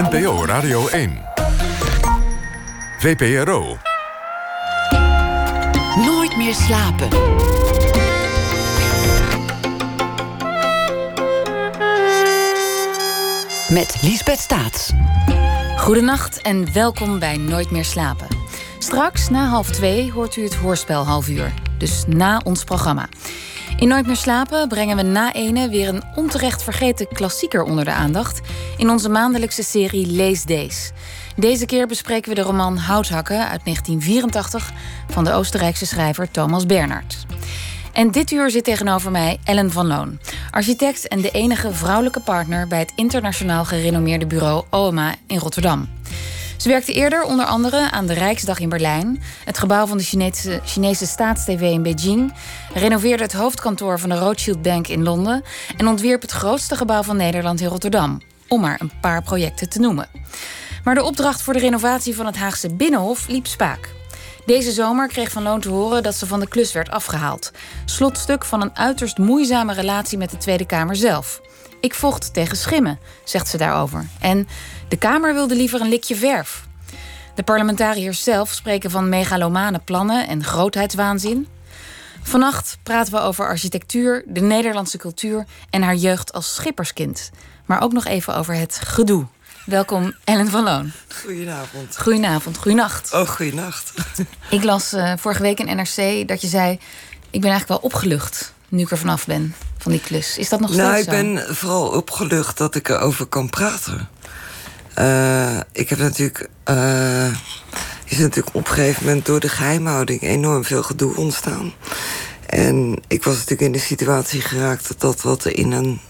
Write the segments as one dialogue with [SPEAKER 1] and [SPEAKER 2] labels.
[SPEAKER 1] NPO Radio 1. VPRO.
[SPEAKER 2] Nooit meer slapen. Met Liesbeth Staats.
[SPEAKER 3] Goedenacht en welkom bij Nooit meer slapen. Straks na half twee hoort u het hoorspel half uur. Dus na ons programma. In Nooit meer slapen brengen we na ene weer een onterecht vergeten klassieker onder de aandacht in onze maandelijkse serie Lees Days. Deze keer bespreken we de roman Houthakken uit 1984 van de Oostenrijkse schrijver Thomas Bernhard. En dit uur zit tegenover mij Ellen van Loon, architect en de enige vrouwelijke partner bij het internationaal gerenommeerde bureau OMA in Rotterdam. Ze werkte eerder onder andere aan de Rijksdag in Berlijn, het gebouw van de Chinese, Chinese Staatstv in Beijing, renoveerde het hoofdkantoor van de Rothschild Bank in Londen en ontwierp het grootste gebouw van Nederland in Rotterdam, om maar een paar projecten te noemen. Maar de opdracht voor de renovatie van het Haagse Binnenhof liep spaak. Deze zomer kreeg Van Loon te horen dat ze van de klus werd afgehaald. Slotstuk van een uiterst moeizame relatie met de Tweede Kamer zelf. Ik vocht tegen schimmen, zegt ze daarover. En de Kamer wilde liever een likje verf. De parlementariërs zelf spreken van megalomane plannen en grootheidswaanzin. Vannacht praten we over architectuur, de Nederlandse cultuur en haar jeugd als schipperskind. Maar ook nog even over het gedoe. Welkom, Ellen van Loon.
[SPEAKER 4] Goedenavond.
[SPEAKER 3] Goedenavond, goeienacht.
[SPEAKER 4] Oh, goeienacht.
[SPEAKER 3] Ik las uh, vorige week in NRC dat je zei... ik ben eigenlijk wel opgelucht nu ik er vanaf ben, van die klus. Is dat nog steeds
[SPEAKER 4] nou,
[SPEAKER 3] zo?
[SPEAKER 4] Nou, ik ben vooral opgelucht dat ik erover kan praten. Uh, ik heb natuurlijk... Uh, is natuurlijk op een gegeven moment door de geheimhouding... enorm veel gedoe ontstaan. En ik was natuurlijk in de situatie geraakt... dat dat wat in een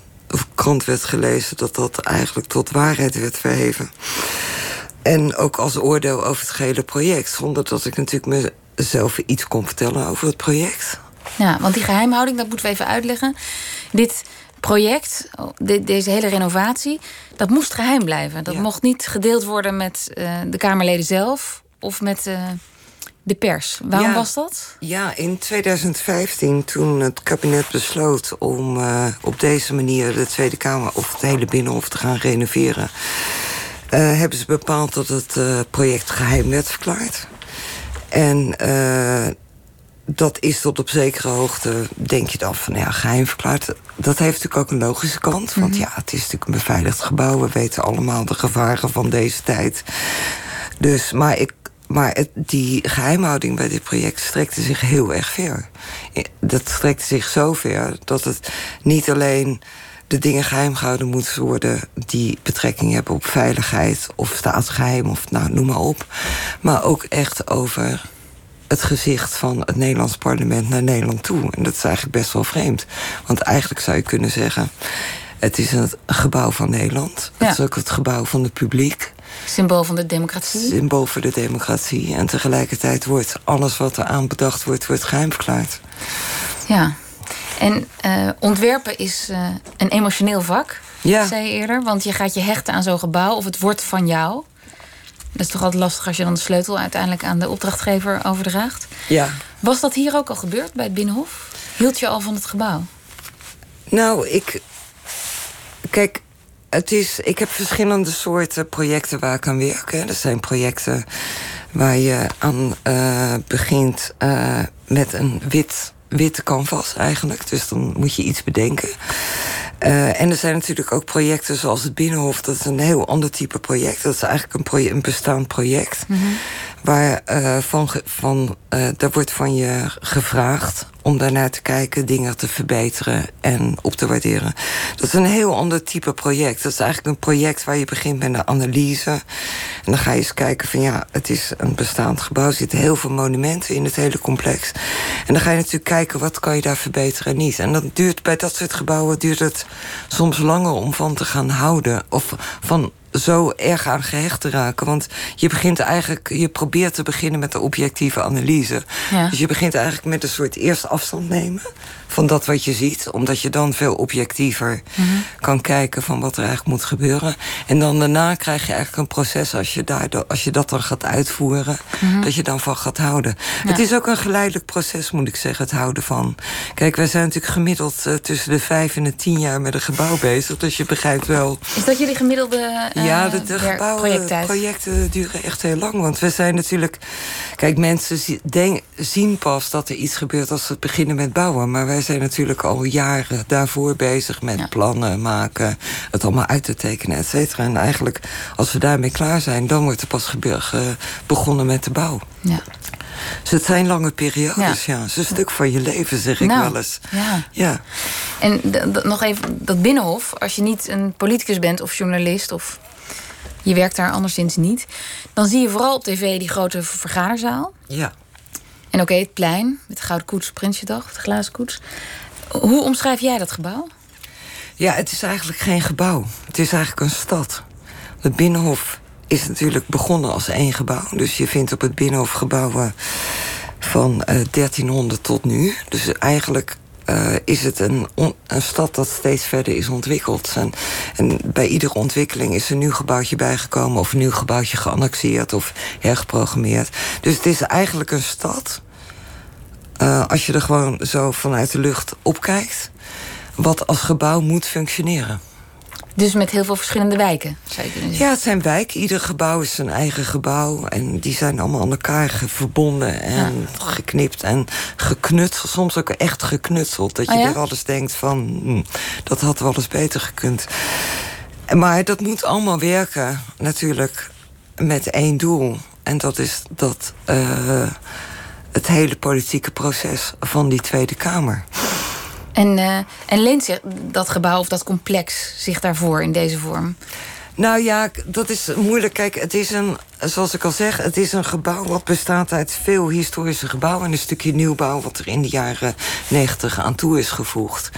[SPEAKER 4] krant werd gelezen... dat dat eigenlijk tot waarheid werd verheven. En ook als oordeel over het gehele project. Zonder dat ik natuurlijk mezelf iets kon vertellen over het project.
[SPEAKER 3] Ja, want die geheimhouding, dat moeten we even uitleggen. Dit project, de, deze hele renovatie, dat moest geheim blijven. Dat
[SPEAKER 4] Ja.
[SPEAKER 3] mocht niet gedeeld worden met uh, de Kamerleden zelf of met uh, de pers. Waarom
[SPEAKER 4] Ja.
[SPEAKER 3] was dat?
[SPEAKER 4] Ja, in 2015, toen het kabinet besloot om uh, op deze manier de Tweede Kamer of het hele Binnenhof te gaan renoveren, uh, hebben ze bepaald dat het uh, project geheim werd verklaard. En dat is tot op zekere hoogte, denk je dan van ja, geheim verklaard. Dat heeft natuurlijk ook een logische kant. Want ja, het is natuurlijk een beveiligd gebouw. We weten allemaal de gevaren van deze tijd. Dus, maar ik. Maar het, die geheimhouding bij dit project strekte zich heel erg ver. Dat strekte zich zo ver dat het niet alleen de dingen geheim gehouden moeten worden die betrekking hebben op veiligheid of staatsgeheim of nou, noem maar op. Maar ook echt over het gezicht van het Nederlands parlement naar Nederland toe. En dat is eigenlijk best wel vreemd. Want eigenlijk zou je kunnen zeggen... het is een gebouw van Nederland.
[SPEAKER 3] Ja.
[SPEAKER 4] Het is ook het gebouw van het publiek.
[SPEAKER 3] Symbool van de democratie.
[SPEAKER 4] Symbool voor de democratie. En tegelijkertijd wordt alles wat er aan bedacht wordt... wordt geheim verklaard.
[SPEAKER 3] Ja. En uh, ontwerpen is uh, een emotioneel vak,
[SPEAKER 4] Ja.
[SPEAKER 3] zei je eerder. Want je gaat je hechten aan zo'n gebouw of het wordt van jou. Dat is toch altijd lastig als je dan de sleutel uiteindelijk aan de opdrachtgever overdraagt.
[SPEAKER 4] Ja.
[SPEAKER 3] Was dat hier ook al gebeurd bij het Binnenhof? Hield je al van het gebouw?
[SPEAKER 4] Nou, ik... Kijk, het is, ik heb verschillende soorten projecten waar ik aan werk. Er zijn projecten waar je aan uh, begint uh, met een wit, witte canvas eigenlijk. Dus dan moet je iets bedenken. Uh, en er zijn natuurlijk ook projecten zoals het Binnenhof. Dat is een heel ander type project. Dat is eigenlijk een, bestaand project.
[SPEAKER 3] -hmm.
[SPEAKER 4] Waar uh, van, van, uh, daar wordt van je gevraagd om daarnaar te kijken, dingen te verbeteren en op te waarderen. Dat is een heel ander type project. Dat is eigenlijk een project waar je begint met een analyse. En dan ga je eens kijken van ja, het is een bestaand gebouw. Er zitten heel veel monumenten in het hele complex. En dan ga je natuurlijk kijken wat kan je daar verbeteren en niet. En dan duurt bij dat soort gebouwen duurt het soms langer om van te gaan houden. Of van zo erg aan gehecht te raken. Want je begint eigenlijk, je probeert te beginnen met de objectieve analyse.
[SPEAKER 3] Ja.
[SPEAKER 4] Dus je begint eigenlijk met een soort eerst afstand nemen van dat wat je ziet. Omdat je dan veel objectiever
[SPEAKER 3] Mhm.
[SPEAKER 4] kan kijken van wat er eigenlijk moet gebeuren. En dan daarna krijg je eigenlijk een proces als je, daardoor, als je dat dan gaat uitvoeren.
[SPEAKER 3] Mhm.
[SPEAKER 4] Dat je dan van gaat houden. Het is ook een geleidelijk proces, moet ik zeggen, het houden van. Kijk, wij zijn natuurlijk gemiddeld uh, tussen de vijf en de tien jaar met een gebouw bezig. Dus je begrijpt wel.
[SPEAKER 3] Is dat jullie gemiddelde
[SPEAKER 4] ja, de, de gebouwen, projecten duren echt heel lang. Want we zijn natuurlijk. Kijk, mensen zien pas dat er iets gebeurt als ze beginnen met bouwen. Maar wij zijn natuurlijk al jaren daarvoor bezig met plannen maken, het allemaal uit te tekenen, et cetera. En eigenlijk, als we daarmee klaar zijn, dan wordt er pas begonnen met de bouw. Ja. Dus het zijn lange periodes, ja. Het is een stuk van je leven, zeg ik nou, wel eens. Ja.
[SPEAKER 3] ja. En nog even dat Binnenhof, als je niet een politicus bent of journalist... of je werkt daar anderszins niet... dan zie je vooral op tv die grote vergaderzaal.
[SPEAKER 4] Ja.
[SPEAKER 3] En oké, het plein met de Gouden Koets, Prinsjedag, de glazen koets. Hoe omschrijf jij dat gebouw?
[SPEAKER 4] Ja, het is eigenlijk geen gebouw. Het is eigenlijk een stad. Het Binnenhof is natuurlijk begonnen als één gebouw. Dus je vindt op het Binnenhof gebouwen van uh, eh, 1300 tot nu. Dus eigenlijk uh, is het een, een stad dat steeds verder is ontwikkeld. En, en, bij iedere ontwikkeling is een nieuw gebouwtje bijgekomen... of een nieuw gebouwtje geannexeerd of hergeprogrammeerd. Dus het is eigenlijk een stad... Uh, als je er gewoon zo vanuit de lucht op kijkt... wat als gebouw moet functioneren.
[SPEAKER 3] Dus met heel veel verschillende wijken, zou je kunnen zeggen?
[SPEAKER 4] Ja, het zijn wijken. Ieder gebouw is zijn eigen gebouw. En die zijn allemaal aan elkaar verbonden en geknipt en geknutseld. Soms ook echt geknutseld. Dat je oh, eens denkt van, hm, dat had wel eens beter gekund. Maar dat moet allemaal werken, natuurlijk, met één doel. En dat is dat uh, het hele politieke proces van die Tweede Kamer.
[SPEAKER 3] En, uh, en leent zich dat gebouw of dat complex zich daarvoor in deze vorm?
[SPEAKER 4] Nou ja, dat is moeilijk. Kijk, het is een, zoals ik al zeg, het is een gebouw wat bestaat uit veel historische gebouwen en een stukje nieuwbouw wat er in de jaren negentig aan toe is gevoegd.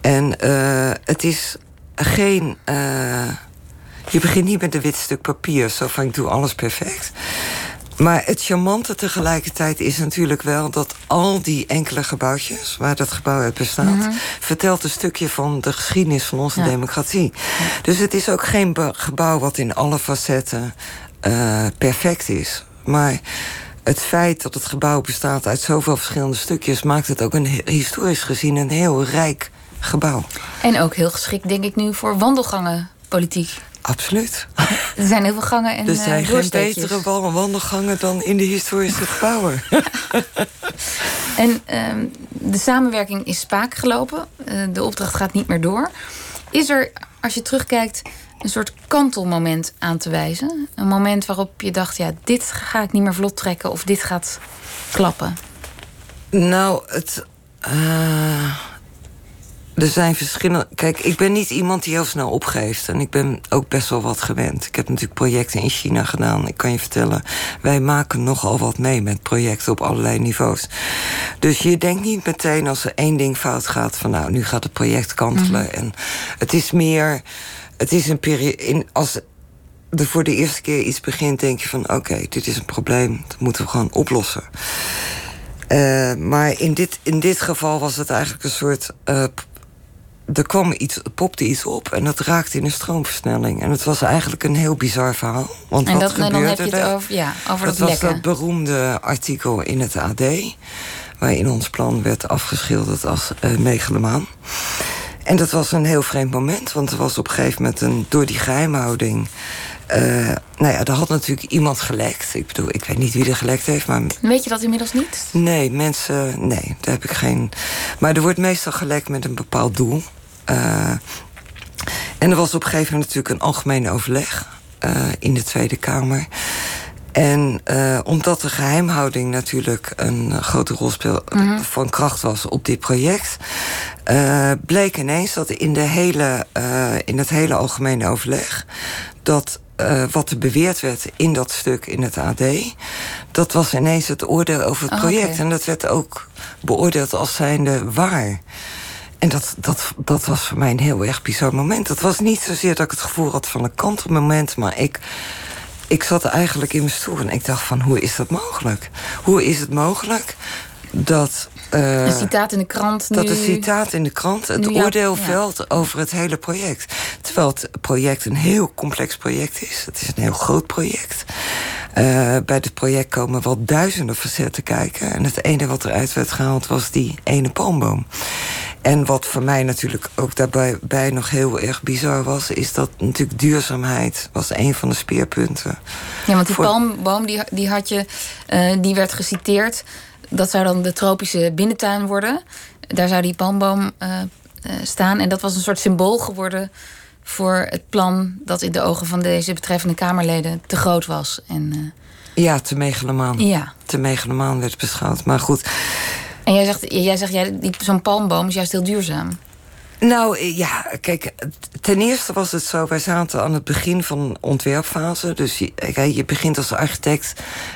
[SPEAKER 4] En uh, het is geen. Uh, je begint niet met een wit stuk papier, zo van ik doe alles perfect. Maar het charmante tegelijkertijd is natuurlijk wel dat al die enkele gebouwtjes waar dat gebouw uit bestaat, mhm. vertelt een stukje van de geschiedenis van onze democratie. Dus het is ook geen gebouw wat in alle facetten uh, perfect is. Maar het feit dat het gebouw bestaat uit zoveel verschillende stukjes maakt het ook een historisch gezien een heel rijk gebouw.
[SPEAKER 3] En ook heel geschikt, denk ik nu, voor wandelgangen politiek.
[SPEAKER 4] Absoluut.
[SPEAKER 3] Er zijn heel veel gangen en
[SPEAKER 4] Er zijn uh, geen betere wandelgangen dan in de historische gebouwen.
[SPEAKER 3] en uh, de samenwerking is spaak gelopen. Uh, de opdracht gaat niet meer door. Is er, als je terugkijkt, een soort kantelmoment aan te wijzen? Een moment waarop je dacht, ja, dit ga ik niet meer vlot trekken... of dit gaat klappen?
[SPEAKER 4] Nou, het... Uh, er zijn verschillende. Kijk, ik ben niet iemand die heel snel opgeeft. En ik ben ook best wel wat gewend. Ik heb natuurlijk projecten in China gedaan. Ik kan je vertellen, wij maken nogal wat mee met projecten op allerlei niveaus. Dus je denkt niet meteen als er één ding fout gaat van nou, nu gaat het project kantelen. Mhm. En het is meer. Het is een periode. Als er voor de eerste keer iets begint, denk je van oké, dit is een probleem. Dat moeten we gewoon oplossen. Uh, maar in dit, in dit geval was het eigenlijk een soort uh, er kwam iets, popte iets op en dat raakte in een stroomversnelling. En het was eigenlijk een heel bizar verhaal. Want
[SPEAKER 3] en
[SPEAKER 4] wat
[SPEAKER 3] dat,
[SPEAKER 4] gebeurde
[SPEAKER 3] dan heb je het over, ja, over
[SPEAKER 4] dat,
[SPEAKER 3] dat
[SPEAKER 4] was dat beroemde artikel in het AD... waarin ons plan werd afgeschilderd als uh, megalomaan. En dat was een heel vreemd moment, want er was op een gegeven moment... Een, door die geheimhouding uh, nou ja, er had natuurlijk iemand gelekt. Ik bedoel, ik weet niet wie er gelekt heeft, maar...
[SPEAKER 3] Weet je dat inmiddels niet?
[SPEAKER 4] Nee, mensen... Nee, daar heb ik geen... Maar er wordt meestal gelekt met een bepaald doel. Uh, en er was op een gegeven moment natuurlijk een algemeen overleg uh, in de Tweede Kamer. En uh, omdat de geheimhouding natuurlijk een grote rol speel, mm van kracht was op dit project, uh, bleek ineens dat in, de hele, uh, in het hele algemene overleg dat wat er beweerd werd in dat stuk in het AD, dat was ineens het oordeel over het oh, project. En dat werd ook beoordeeld als zijnde waar. En dat, dat, dat was voor mij een heel erg bizar moment. Dat was niet zozeer dat ik het gevoel had van een kantelmoment... maar ik, ik zat eigenlijk in mijn stoel en ik dacht van... hoe is dat mogelijk? Hoe is het mogelijk dat...
[SPEAKER 3] Uh, een citaat in de krant
[SPEAKER 4] nu... Dat een citaat in de krant het oordeel velt over het hele project. Terwijl het project een heel complex project is. Het is een heel groot project. Uh, bij dit project komen wel duizenden facetten kijken. En het ene wat eruit werd gehaald was die ene palmboom. En wat voor mij natuurlijk ook daarbij bij nog heel erg bizar was... is dat natuurlijk duurzaamheid was een van de speerpunten.
[SPEAKER 3] Ja, want die palmboom die, die, had je, uh, die werd geciteerd. Dat zou dan de tropische binnentuin worden. Daar zou die palmboom uh, staan. En dat was een soort symbool geworden voor het plan... dat in de ogen van deze betreffende Kamerleden te groot was. En,
[SPEAKER 4] ja, te megalomaan.
[SPEAKER 3] Ja.
[SPEAKER 4] Te megalomaan werd beschouwd. Maar goed...
[SPEAKER 3] En jij zegt, jij zegt jij, zo'n palmboom is juist heel duurzaam.
[SPEAKER 4] Nou eh, ja, kijk, ten eerste was het zo, wij zaten aan het begin van een ontwerpfase. Dus je, kijk, je begint als architect,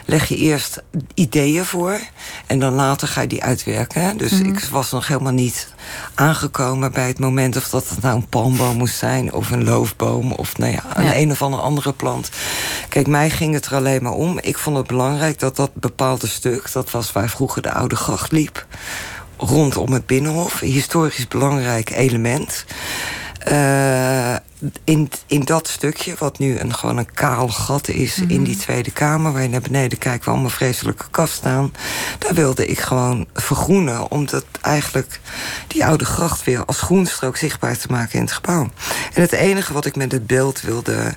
[SPEAKER 4] leg je eerst ideeën voor en dan later ga je die uitwerken. Dus mhm. ik was nog helemaal niet aangekomen bij het moment of dat het nou een palmboom moest zijn of een loofboom of nou ja, een een of andere andere plant. Kijk, mij ging het er alleen maar om. Ik vond het belangrijk dat dat bepaalde stuk, dat was waar vroeger de oude gracht liep rondom het Binnenhof. Historisch belangrijk element. Uh, in, in dat stukje, wat nu een, gewoon een kaal gat is in mhm. die Tweede Kamer, waar je naar beneden kijkt, waar allemaal vreselijke kast staan, daar wilde ik gewoon vergroenen, omdat eigenlijk die oude gracht weer als groenstrook zichtbaar te maken in het gebouw. En het enige wat ik met het beeld wilde,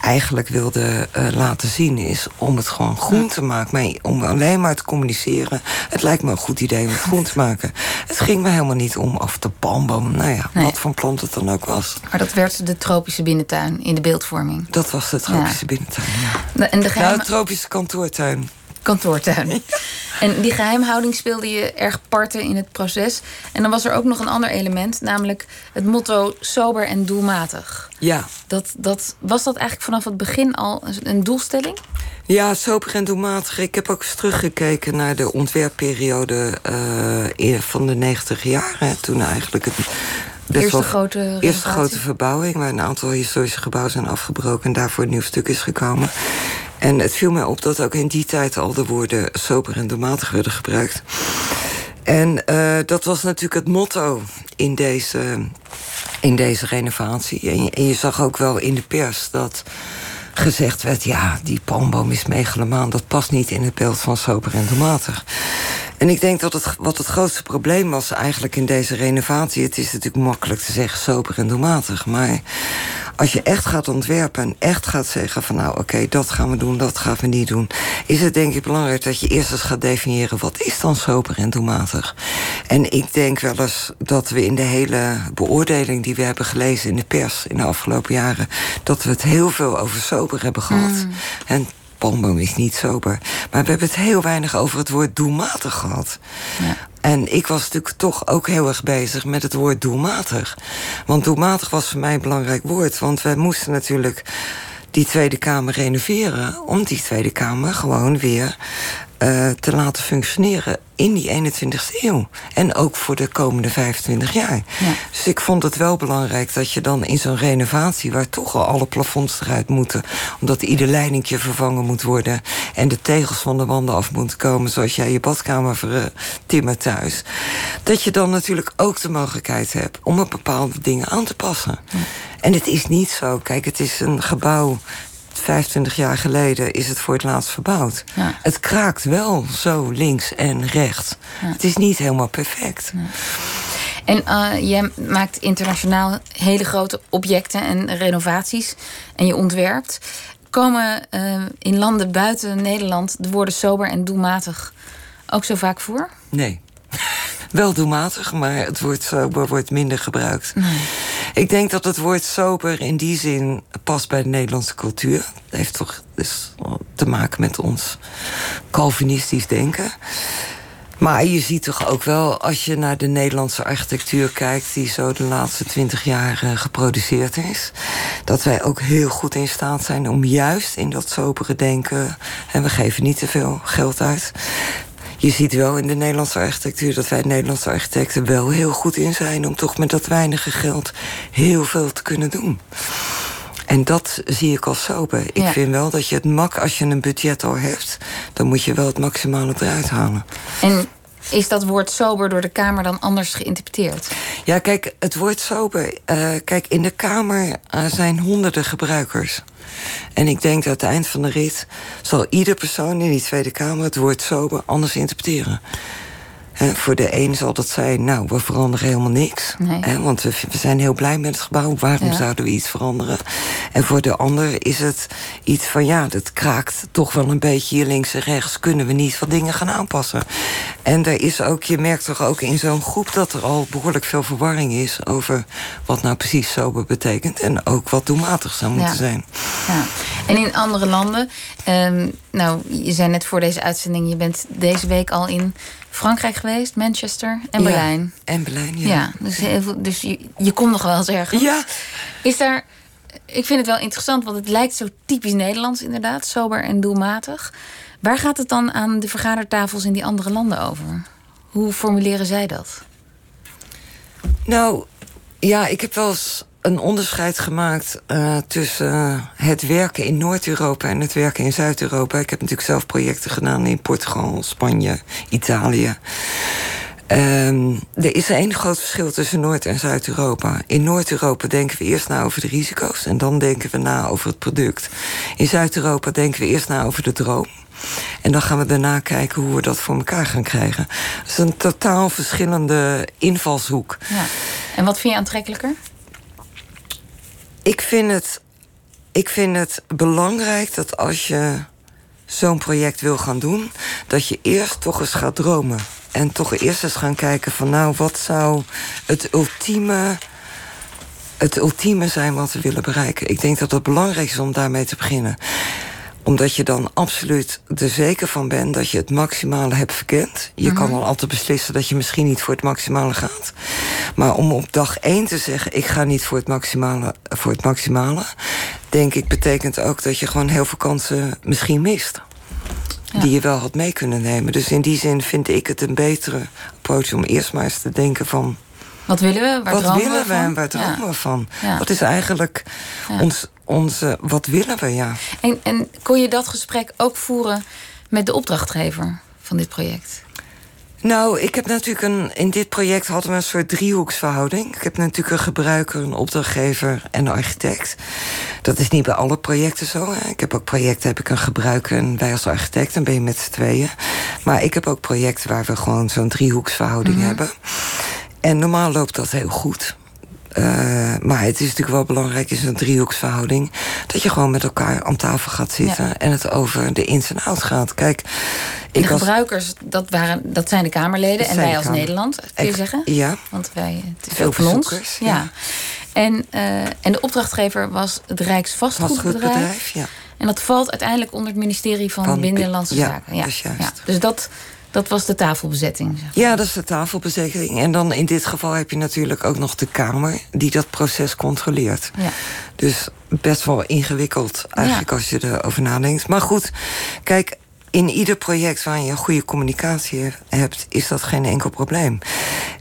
[SPEAKER 4] eigenlijk wilde uh, laten zien, is om het gewoon groen te maken. Maar om alleen maar te communiceren, het lijkt me een goed idee om het groen te maken. Het ging me helemaal niet om of de palmboom, nou ja, wat voor plant het dan ook was.
[SPEAKER 3] Maar dat werd de tropische binnentuin in de beeldvorming.
[SPEAKER 4] Dat was de tropische binnentuin, ja. En de geheim... Nou, tropische kantoortuin.
[SPEAKER 3] Kantoortuin. En die geheimhouding speelde je erg parten in het proces. En dan was er ook nog een ander element, namelijk het motto sober en doelmatig.
[SPEAKER 4] Ja.
[SPEAKER 3] Dat, dat, was dat eigenlijk vanaf het begin al een doelstelling?
[SPEAKER 4] Ja, sober en doelmatig. Ik heb ook eens teruggekeken naar de ontwerpperiode uh, van de 90 jaren. Toen eigenlijk het
[SPEAKER 3] eerste grote
[SPEAKER 4] Eerste grote verbouwing, waar een aantal historische gebouwen zijn afgebroken... en daarvoor een nieuw stuk is gekomen. En het viel mij op dat ook in die tijd al de woorden sober en doelmatig werden gebruikt. En uh, dat was natuurlijk het motto in deze, in deze renovatie. En je, en je zag ook wel in de pers dat gezegd werd... ja, die palmboom is megalomaan, dat past niet in het beeld van sober en doelmatig. En ik denk dat het, wat het grootste probleem was eigenlijk in deze renovatie... het is natuurlijk makkelijk te zeggen sober en doelmatig... maar als je echt gaat ontwerpen en echt gaat zeggen van... nou oké, dat gaan we doen, dat gaan we niet doen... is het denk ik belangrijk dat je eerst eens gaat definiëren... wat is dan sober en doelmatig? En ik denk wel eens dat we in de hele beoordeling... die we hebben gelezen in de pers in de afgelopen jaren... dat we het heel veel over sober hebben gehad. Mm. En palmboom is niet sober. Maar we hebben het heel weinig over het woord doelmatig gehad. Ja. En ik was natuurlijk toch ook heel erg bezig met het woord doelmatig. Want doelmatig was voor mij een belangrijk woord. Want wij moesten natuurlijk die Tweede Kamer renoveren... om die Tweede Kamer gewoon weer uh, te laten functioneren in die 21ste eeuw. En ook voor de komende 25 jaar. Ja. Dus ik vond het wel belangrijk dat je dan in zo'n renovatie... waar toch al alle plafonds eruit moeten... omdat ieder leidingje vervangen moet worden... en de tegels van de wanden af moeten komen... zoals jij je badkamer vertimmert thuis... dat je dan natuurlijk ook de mogelijkheid hebt... om op bepaalde dingen aan te passen. Ja. En het is niet zo. Kijk, het is een gebouw 25 jaar geleden is het voor het laatst verbouwd. Ja. Het kraakt wel zo links en rechts. Ja. Het is niet helemaal perfect.
[SPEAKER 3] En uh, jij maakt internationaal hele grote objecten en renovaties. En je ontwerpt. Komen uh, in landen buiten Nederland de woorden sober en doelmatig ook zo vaak voor?
[SPEAKER 4] Nee. Wel doelmatig, maar het woord sober wordt minder gebruikt. Nee. Ik denk dat het woord sober in die zin past bij de Nederlandse cultuur. Dat heeft toch dus te maken met ons Calvinistisch denken. Maar je ziet toch ook wel, als je naar de Nederlandse architectuur kijkt... die zo de laatste twintig jaar uh, geproduceerd is... dat wij ook heel goed in staat zijn om juist in dat sobere denken... en we geven niet te veel geld uit je ziet wel in de Nederlandse architectuur... dat wij Nederlandse architecten wel heel goed in zijn... om toch met dat weinige geld heel veel te kunnen doen. En dat zie ik als sober. Ik vind wel dat je het mak, als je een budget al hebt... dan moet je wel het maximale eruit halen.
[SPEAKER 3] En is dat woord sober door de Kamer dan anders geïnterpreteerd?
[SPEAKER 4] Ja, kijk, het woord sober... Uh, kijk, in de Kamer uh, zijn honderden gebruikers... En ik denk dat aan het eind van de rit... zal ieder persoon in die Tweede Kamer het woord sober anders interpreteren. Voor de een zal dat zijn, nou, we veranderen helemaal niks.
[SPEAKER 3] Nee.
[SPEAKER 4] want we, we, zijn heel blij met het gebouw. Waarom zouden we iets veranderen? En voor de ander is het iets van, ja, dat kraakt toch wel een beetje hier links en rechts. Kunnen we niet wat dingen gaan aanpassen? En er is ook, je merkt toch ook in zo'n groep dat er al behoorlijk veel verwarring is over wat nou precies sober betekent. En ook wat doelmatig zou moeten zijn.
[SPEAKER 3] Ja. En in andere landen, um, nou, je zei net voor deze uitzending, je bent deze week al in Frankrijk geweest, Manchester en Berlijn.
[SPEAKER 4] en Berlijn, ja.
[SPEAKER 3] ja dus dus je, je komt nog wel eens ergens.
[SPEAKER 4] Ja.
[SPEAKER 3] Is daar, ik vind het wel interessant, want het lijkt zo typisch Nederlands inderdaad, sober en doelmatig. Waar gaat het dan aan de vergadertafels in die andere landen over? Hoe formuleren zij dat?
[SPEAKER 4] Nou, ja, ik heb wel eens een onderscheid gemaakt uh, tussen het werken in Noord-Europa en het werken in Zuid-Europa. Ik heb natuurlijk zelf projecten gedaan in Portugal, Spanje, Italië. Um, er is één groot verschil tussen Noord- en Zuid-Europa. In Noord-Europa denken we eerst na over de risico's en dan denken we na over het product. In Zuid-Europa denken we eerst na over de droom. En dan gaan we daarna kijken hoe we dat voor elkaar gaan krijgen. Het is een totaal verschillende invalshoek.
[SPEAKER 3] Ja. En wat vind je aantrekkelijker?
[SPEAKER 4] Ik vind het, ik vind het belangrijk dat als je zo'n project wil gaan doen, dat je eerst toch eens gaat dromen. En toch eerst eens gaan kijken van nou, wat zou het ultieme, het ultieme zijn wat we willen bereiken. Ik denk dat het belangrijk is om daarmee te beginnen omdat je dan absoluut er zeker van bent dat je het maximale hebt verkend. Je kan mhm. al altijd beslissen dat je misschien niet voor het maximale gaat. Maar om op dag één te zeggen, ik ga niet voor het maximale, voor het maximale denk ik, betekent ook dat je gewoon heel veel kansen misschien mist. Die je wel had mee kunnen nemen. Dus in die zin vind ik het een betere approach om eerst maar eens te denken van.
[SPEAKER 3] Wat willen we? Waar
[SPEAKER 4] wat willen
[SPEAKER 3] we,
[SPEAKER 4] en waar dromen we van? Wat is eigenlijk ons onze wat willen we, ja.
[SPEAKER 3] En, en kon je dat gesprek ook voeren met de opdrachtgever van dit project?
[SPEAKER 4] Nou, ik heb natuurlijk een. In dit project hadden we een soort driehoeksverhouding. Ik heb natuurlijk een gebruiker, een opdrachtgever en een architect. Dat is niet bij alle projecten zo. Hè. Ik heb ook projecten, heb ik een gebruiker en wij als architect, dan ben je met z'n tweeën. Maar ik heb ook projecten waar we gewoon zo'n driehoeksverhouding mhm. hebben. En normaal loopt dat heel goed. Uh, maar het is natuurlijk wel belangrijk in een driehoeksverhouding... dat je gewoon met elkaar aan tafel gaat zitten... en het over de ins en outs gaat. Kijk,
[SPEAKER 3] de gebruikers, dat, waren, dat zijn de Kamerleden... en wij als Nederland, kun je zeggen?
[SPEAKER 4] Ja.
[SPEAKER 3] Want wij, het is Veel van ons. Ja. En, uh, en de opdrachtgever was het Rijksvastgoedbedrijf.
[SPEAKER 4] ja.
[SPEAKER 3] En dat valt uiteindelijk onder het ministerie van, van Binnenlandse Zaken. Ja, ja. Dus dat dat was de tafelbezetting.
[SPEAKER 4] Ja, dat is de tafelbezetting. En dan in dit geval heb je natuurlijk ook nog de Kamer die dat proces controleert.
[SPEAKER 3] Ja.
[SPEAKER 4] Dus best wel ingewikkeld eigenlijk als je erover nadenkt. Maar goed, kijk, in ieder project waar je goede communicatie hebt, is dat geen enkel probleem.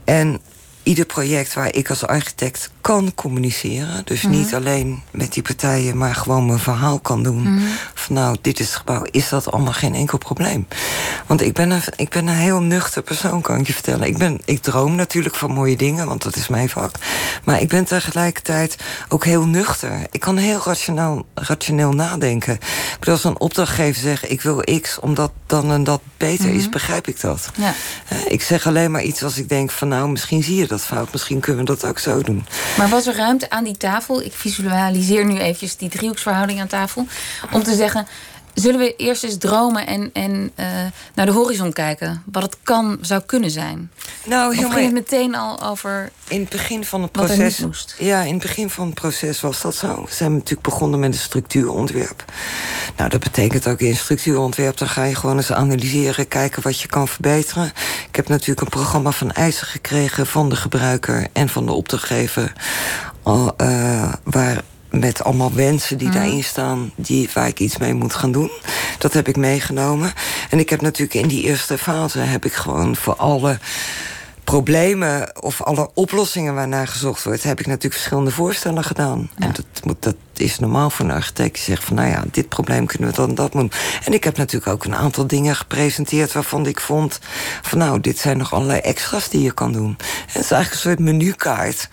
[SPEAKER 4] En ieder project waar ik als architect kan communiceren. Dus mhm. niet alleen met die partijen, maar gewoon mijn verhaal kan doen. Mhm. Van nou, dit is het gebouw. Is dat allemaal geen enkel probleem? Want ik ben, een, ik ben een heel nuchter persoon, kan ik je vertellen. Ik, ben, ik droom natuurlijk van mooie dingen, want dat is mijn vak. Maar ik ben tegelijkertijd ook heel nuchter. Ik kan heel rationeel, rationeel nadenken. Ik bedoel, als een opdrachtgever zegt, ik wil X, omdat dan en dat beter is, mhm. begrijp ik dat.
[SPEAKER 3] Ja.
[SPEAKER 4] ik zeg alleen maar iets als ik denk van nou, misschien zie je dat fout. Misschien kunnen we dat ook zo doen.
[SPEAKER 3] Maar was er ruimte aan die tafel? Ik visualiseer nu eventjes die driehoeksverhouding aan tafel. Om te zeggen, Zullen we eerst eens dromen en, en uh, naar de horizon kijken? Wat het kan, zou kunnen zijn?
[SPEAKER 4] Nou,
[SPEAKER 3] heel ging het meteen al over.
[SPEAKER 4] In het begin van het proces. Ja, in het begin van het proces was dat zo. We zijn natuurlijk begonnen met een structuurontwerp. Nou, dat betekent ook in structuurontwerp. Dan ga je gewoon eens analyseren, kijken wat je kan verbeteren. Ik heb natuurlijk een programma van eisen gekregen van de gebruiker en van de opdrachtgever. Uh, waar met allemaal wensen die mhm. daarin staan, die, waar ik iets mee moet gaan doen. Dat heb ik meegenomen. En ik heb natuurlijk in die eerste fase heb ik gewoon voor alle problemen of alle oplossingen waarnaar gezocht wordt, heb ik natuurlijk verschillende voorstellen gedaan. En dat, moet, dat is normaal voor een architect die zegt van nou ja, dit probleem kunnen we dan dat doen. En ik heb natuurlijk ook een aantal dingen gepresenteerd waarvan ik vond van nou, dit zijn nog allerlei extra's die je kan doen. het is eigenlijk een soort menukaart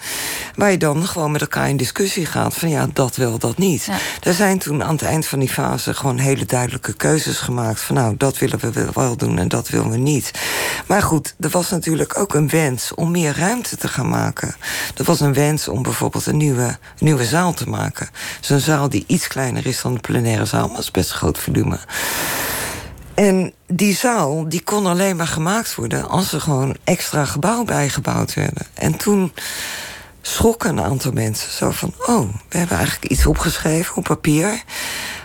[SPEAKER 4] waar je dan gewoon met elkaar in discussie gaat van ja, dat wel, dat niet. Er zijn toen aan het eind van die fase gewoon hele duidelijke keuzes gemaakt van nou, dat willen we wel doen en dat willen we niet. Maar goed, er was natuurlijk ook een wens om meer ruimte te gaan maken. Er was een wens om bijvoorbeeld een nieuwe, nieuwe zaal te maken. Zo'n zaal die iets kleiner is dan de plenaire zaal, maar is best een groot volume. En die zaal die kon alleen maar gemaakt worden als er gewoon extra gebouw bijgebouwd werden. En toen schrokken een aantal mensen zo van: oh, we hebben eigenlijk iets opgeschreven op papier.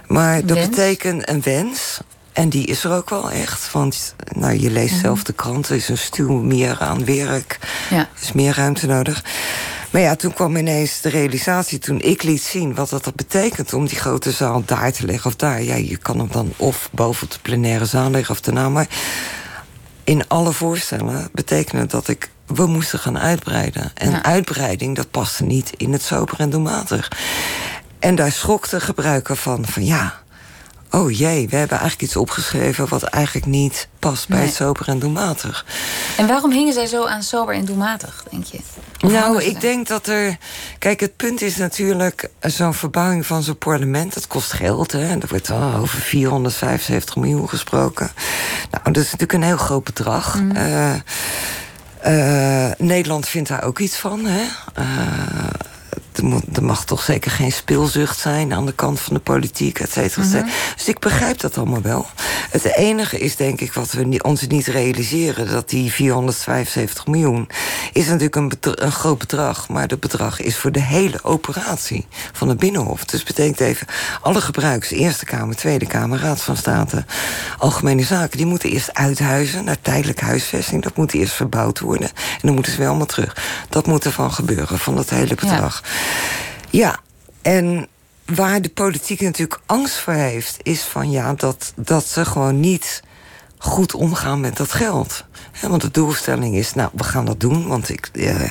[SPEAKER 4] Maar dat betekent een wens. En die is er ook wel echt. Want nou, je leest mhm. zelf de krant, er is een stuw meer aan werk. Ja. Er is meer ruimte nodig. Maar ja, toen kwam ineens de realisatie, toen ik liet zien wat dat betekent om die grote zaal daar te leggen of daar. Ja, je kan hem dan of boven de plenaire zaal leggen of daarna. Maar in alle voorstellen betekende dat ik we moesten gaan uitbreiden. En uitbreiding, dat paste niet in het sober en doelmatig. En daar schrok de gebruiker van, van ja, oh jee, we hebben eigenlijk iets opgeschreven wat eigenlijk niet past bij het sober en doelmatig.
[SPEAKER 3] En waarom hingen zij zo aan sober en doelmatig, denk je?
[SPEAKER 4] nou, ik denk dat er. Kijk, het punt is natuurlijk zo'n verbouwing van zo'n parlement. Dat kost geld, hè? Er wordt al over 475 miljoen gesproken. Nou, dat is natuurlijk een heel groot bedrag. Mm. Nederland vindt daar ook iets van, hè? Uh, er, mag toch zeker geen speelzucht zijn aan de kant van de politiek, et cetera. Mhm. Dus ik begrijp dat allemaal wel. Het enige is denk ik wat we ons niet realiseren... dat die 475 miljoen is natuurlijk een, een groot bedrag... maar dat bedrag is voor de hele operatie van het Binnenhof. Dus betekent even, alle gebruikers, Eerste Kamer, Tweede Kamer... Raad van State, Algemene Zaken... die moeten eerst uithuizen naar tijdelijke huisvesting. Dat moet eerst verbouwd worden. En dan moeten ze weer allemaal terug. Dat moet ervan gebeuren, van dat hele bedrag. Ja, en waar de politiek natuurlijk angst voor heeft, is van ja, dat, dat ze gewoon niet goed omgaan met dat geld. want de doelstelling is, nou, we gaan dat doen, want ik, eh,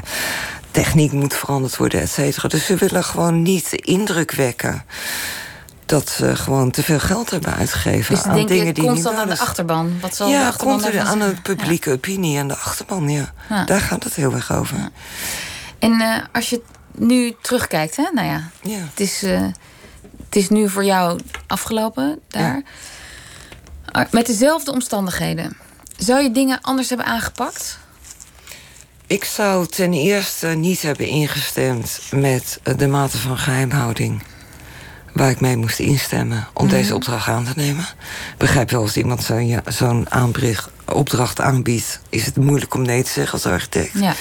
[SPEAKER 4] techniek moet veranderd worden, et cetera. Dus ze willen gewoon niet de indruk wekken dat ze gewoon te veel geld hebben uitgegeven
[SPEAKER 3] dus aan dingen die constant aan de achterban. Wat zal
[SPEAKER 4] ja,
[SPEAKER 3] de achterban
[SPEAKER 4] constant aan de publieke opinie en de achterban. Ja. Daar gaat het heel erg over.
[SPEAKER 3] En uh, als je nu terugkijkt, hè? Nou ja, ja. Het, is, uh, het is nu voor jou afgelopen daar. Ah, met dezelfde omstandigheden. Zou je dingen anders hebben aangepakt?
[SPEAKER 4] Ik zou ten eerste niet hebben ingestemd met de mate van geheimhouding waar ik mee moest instemmen om deze mhm. opdracht aan te nemen. Begrijp wel, als iemand zo'n zo'n opdracht aanbiedt, is het moeilijk om nee te zeggen als architect. Ja.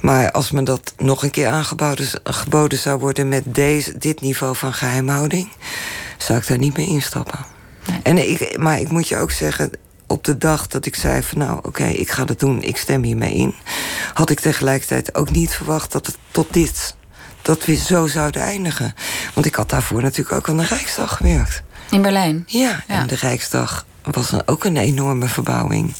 [SPEAKER 4] Maar als me dat nog een keer aangeboden geboden zou worden met deze, dit niveau van geheimhouding, zou ik daar niet mee instappen. En ik, maar ik moet je ook zeggen, op de dag dat ik zei van nou oké, ik ga dat doen, ik stem hiermee in, had ik tegelijkertijd ook niet verwacht dat het tot dit, dat we zo zouden eindigen. Want ik had daarvoor natuurlijk ook aan de Rijksdag gewerkt.
[SPEAKER 3] In Berlijn?
[SPEAKER 4] Ja, en de Rijksdag was ook een enorme verbouwing.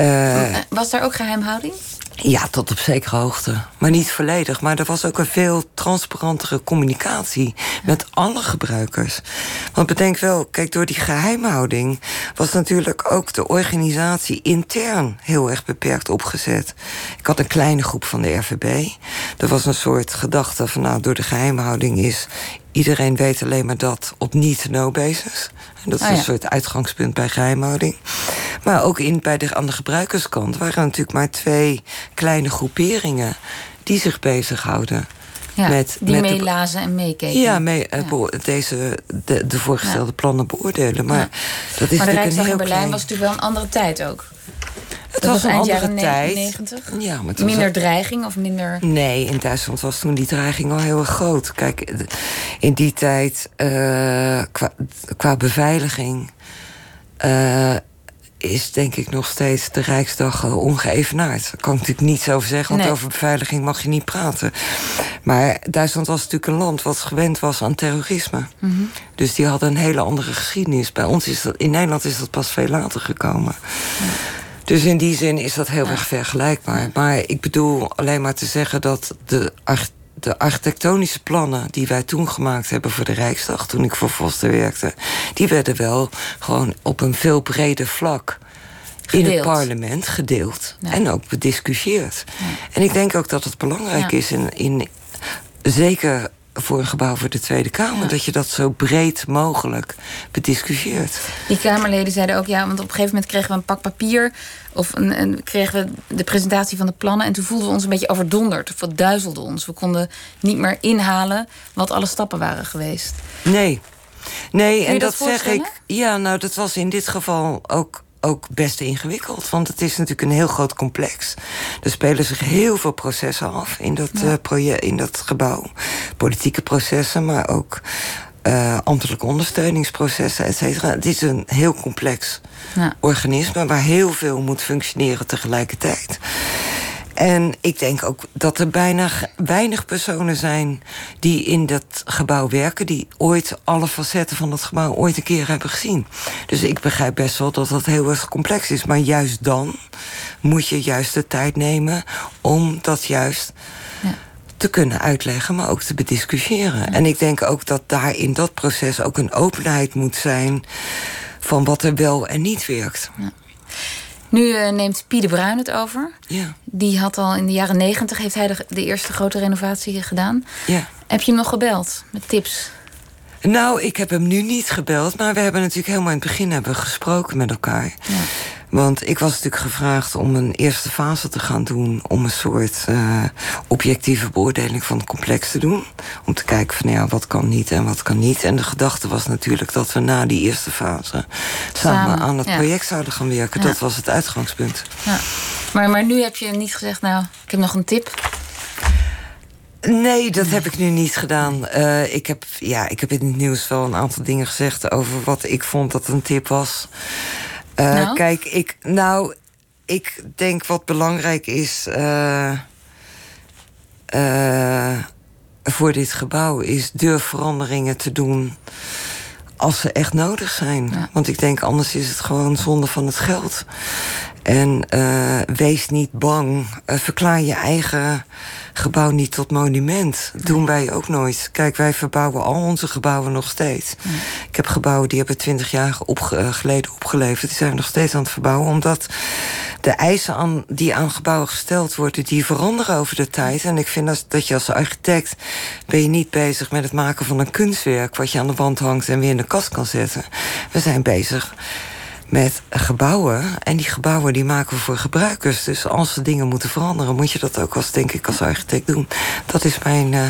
[SPEAKER 3] Uh, was daar ook geheimhouding?
[SPEAKER 4] Ja, tot op zekere hoogte. Maar niet volledig. Maar er was ook een veel transparantere communicatie met alle gebruikers. Want bedenk wel, kijk, door die geheimhouding was natuurlijk ook de organisatie intern heel erg beperkt opgezet. Ik had een kleine groep van de RVB. Er was een soort gedachte van, nou, door de geheimhouding is iedereen weet alleen maar dat op niet-no basis. Dat is oh een soort uitgangspunt bij geheimhouding. Maar ook in, bij de, aan de gebruikerskant waren natuurlijk maar twee kleine groeperingen die zich bezighouden.
[SPEAKER 3] Ja, met, die met meelazen en meekeken.
[SPEAKER 4] Ja, mee, eh, deze, de, de voorgestelde plannen beoordelen. Maar, dat is maar de Rijksdag in
[SPEAKER 3] Berlijn was natuurlijk wel een andere tijd ook. Het was, een andere jaren tijd. 90? Ja, maar minder dreiging of minder...
[SPEAKER 4] Nee, in Duitsland was toen die dreiging al heel erg groot. Kijk, in die tijd, uh, qua, qua beveiliging... Uh, is denk ik nog steeds de Rijksdag uh, ongeëvenaard. Daar kan ik natuurlijk niets over zeggen, want over beveiliging mag je niet praten. Maar Duitsland was natuurlijk een land wat gewend was aan terrorisme. Mm -hmm. Dus die hadden een hele andere geschiedenis. Bij ons is dat, in Nederland is dat pas veel later gekomen. Ja. Dus in die zin is dat heel erg vergelijkbaar. Maar ik bedoel alleen maar te zeggen dat de, de architectonische plannen die wij toen gemaakt hebben voor de Rijksdag, toen ik voor Foster werkte, die werden wel gewoon op een veel breder vlak in het parlement gedeeld en ook bediscussieerd. En ik denk ook dat het belangrijk is in, in zeker voor een gebouw voor de Tweede Kamer. Dat je dat zo breed mogelijk bediscussieert.
[SPEAKER 3] Die Kamerleden zeiden ook ja, want op een gegeven moment kregen we een pak papier. Of een, een, kregen we de presentatie van de plannen. En toen voelden we ons een beetje overdonderd. Of wat duizelde ons. We konden niet meer inhalen wat alle stappen waren geweest.
[SPEAKER 4] Nee. Nee, en dat, dat zeg ik. Ja, nou, dat was in dit geval ook ook best ingewikkeld. Want het is natuurlijk een heel groot complex. Er spelen zich heel veel processen af in dat, ja. uh, project, in dat gebouw. Politieke processen, maar ook uh, ambtelijke ondersteuningsprocessen, et cetera. Het is een heel complex ja. organisme waar heel veel moet functioneren tegelijkertijd. En ik denk ook dat er bijna weinig personen zijn die in dat gebouw werken, die ooit alle facetten van dat gebouw ooit een keer hebben gezien. Dus ik begrijp best wel dat dat heel erg complex is. Maar juist dan moet je juist de tijd nemen om dat juist ja. te kunnen uitleggen, maar ook te bediscussiëren. En ik denk ook dat daar in dat proces ook een openheid moet zijn van wat er wel en niet werkt.
[SPEAKER 3] Ja. Nu uh, neemt Pie de Bruin het over.
[SPEAKER 4] Ja.
[SPEAKER 3] Die had al in de jaren negentig heeft hij de, de, eerste grote renovatie gedaan.
[SPEAKER 4] Ja.
[SPEAKER 3] Heb je hem nog gebeld met tips?
[SPEAKER 4] Nou, ik heb hem nu niet gebeld, maar we hebben natuurlijk helemaal in het begin hebben gesproken met elkaar.
[SPEAKER 3] Ja.
[SPEAKER 4] Want ik was natuurlijk gevraagd om een eerste fase te gaan doen... om een soort uh, objectieve beoordeling van het complex te doen. Om te kijken van ja, wat kan niet en wat kan niet. En de gedachte was natuurlijk dat we na die eerste fase... samen, samen aan het ja. project zouden gaan werken. Ja. Dat was het uitgangspunt.
[SPEAKER 3] Ja. Maar, maar nu heb je niet gezegd, nou, ik heb nog een tip...
[SPEAKER 4] Nee, dat heb ik nu niet gedaan. Uh, ik, heb, ja, ik heb in het nieuws wel een aantal dingen gezegd over wat ik vond dat een tip was. Uh, nou? Kijk, ik, nou, ik denk wat belangrijk is uh, uh, voor dit gebouw, is durf veranderingen te doen als ze echt nodig zijn. Ja. Want ik denk, anders is het gewoon zonde van het geld. En wees niet bang. verklaar je eigen gebouw niet tot monument. Dat doen wij ook nooit. Kijk, wij verbouwen al onze gebouwen nog steeds.
[SPEAKER 3] Ja.
[SPEAKER 4] Ik heb gebouwen die hebben twintig jaar opge geleden opgeleverd. Die zijn we nog steeds aan het verbouwen. Omdat de eisen aan, die aan gebouwen gesteld worden... die veranderen over de tijd. En ik vind dat, dat je als architect... ben je niet bezig met het maken van een kunstwerk... wat je aan de wand hangt en weer in de kast kan zetten. We zijn bezig met gebouwen. En die gebouwen die maken we voor gebruikers. Dus als ze dingen moeten veranderen, moet je dat ook als, denk ik, als architect doen. Dat is mijn uh,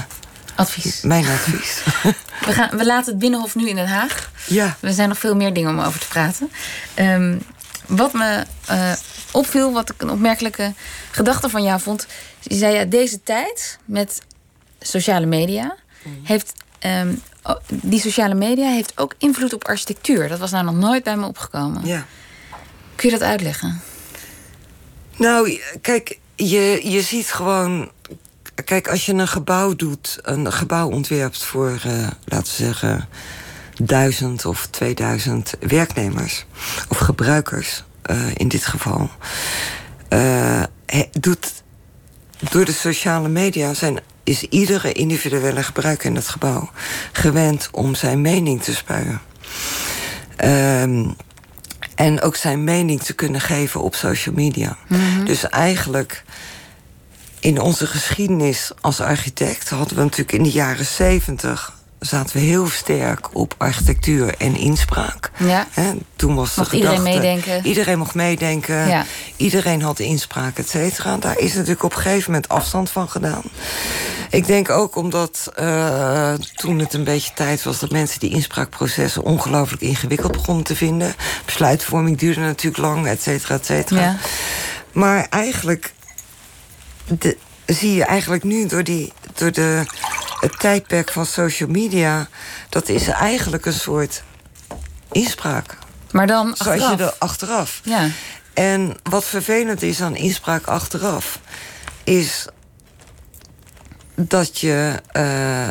[SPEAKER 3] advies.
[SPEAKER 4] Mijn advies.
[SPEAKER 3] we, gaan, we laten het Binnenhof nu in Den Haag.
[SPEAKER 4] Ja.
[SPEAKER 3] Er zijn nog veel meer dingen om over te praten. Um, wat me uh, opviel, wat ik een opmerkelijke gedachte van jou vond. Je zei ja, deze tijd met sociale media mm. heeft um, die sociale media heeft ook invloed op architectuur. Dat was nou nog nooit bij me opgekomen.
[SPEAKER 4] Ja.
[SPEAKER 3] Kun je dat uitleggen?
[SPEAKER 4] Nou, kijk, je, je ziet gewoon. Kijk, als je een gebouw doet, een gebouw ontwerpt voor, uh, laten we zeggen, duizend of 2000 werknemers of gebruikers uh, in dit geval, uh, doet door de sociale media zijn is iedere individuele gebruiker in het gebouw gewend om zijn mening te spuien. Um, en ook zijn mening te kunnen geven op social media.
[SPEAKER 3] Mm -hmm.
[SPEAKER 4] Dus eigenlijk in onze geschiedenis als architect hadden we natuurlijk in de jaren zeventig zaten we heel sterk op architectuur en inspraak.
[SPEAKER 3] Ja.
[SPEAKER 4] He, toen was
[SPEAKER 3] mocht
[SPEAKER 4] de
[SPEAKER 3] gedachte, iedereen meedenken.
[SPEAKER 4] Iedereen mocht meedenken.
[SPEAKER 3] Ja.
[SPEAKER 4] Iedereen had inspraak, et cetera. Daar is natuurlijk op een gegeven moment afstand van gedaan. Ik denk ook omdat uh, toen het een beetje tijd was... dat mensen die inspraakprocessen ongelooflijk ingewikkeld begonnen te vinden. Besluitvorming duurde natuurlijk lang, et cetera, et cetera.
[SPEAKER 3] Ja.
[SPEAKER 4] Maar eigenlijk de, zie je eigenlijk nu door, die, door de, het tijdperk van social media... dat is eigenlijk een soort inspraak.
[SPEAKER 3] Maar dan
[SPEAKER 4] Zoals
[SPEAKER 3] achteraf.
[SPEAKER 4] je er achteraf.
[SPEAKER 3] Ja.
[SPEAKER 4] En wat vervelend is aan inspraak achteraf... is dat je uh,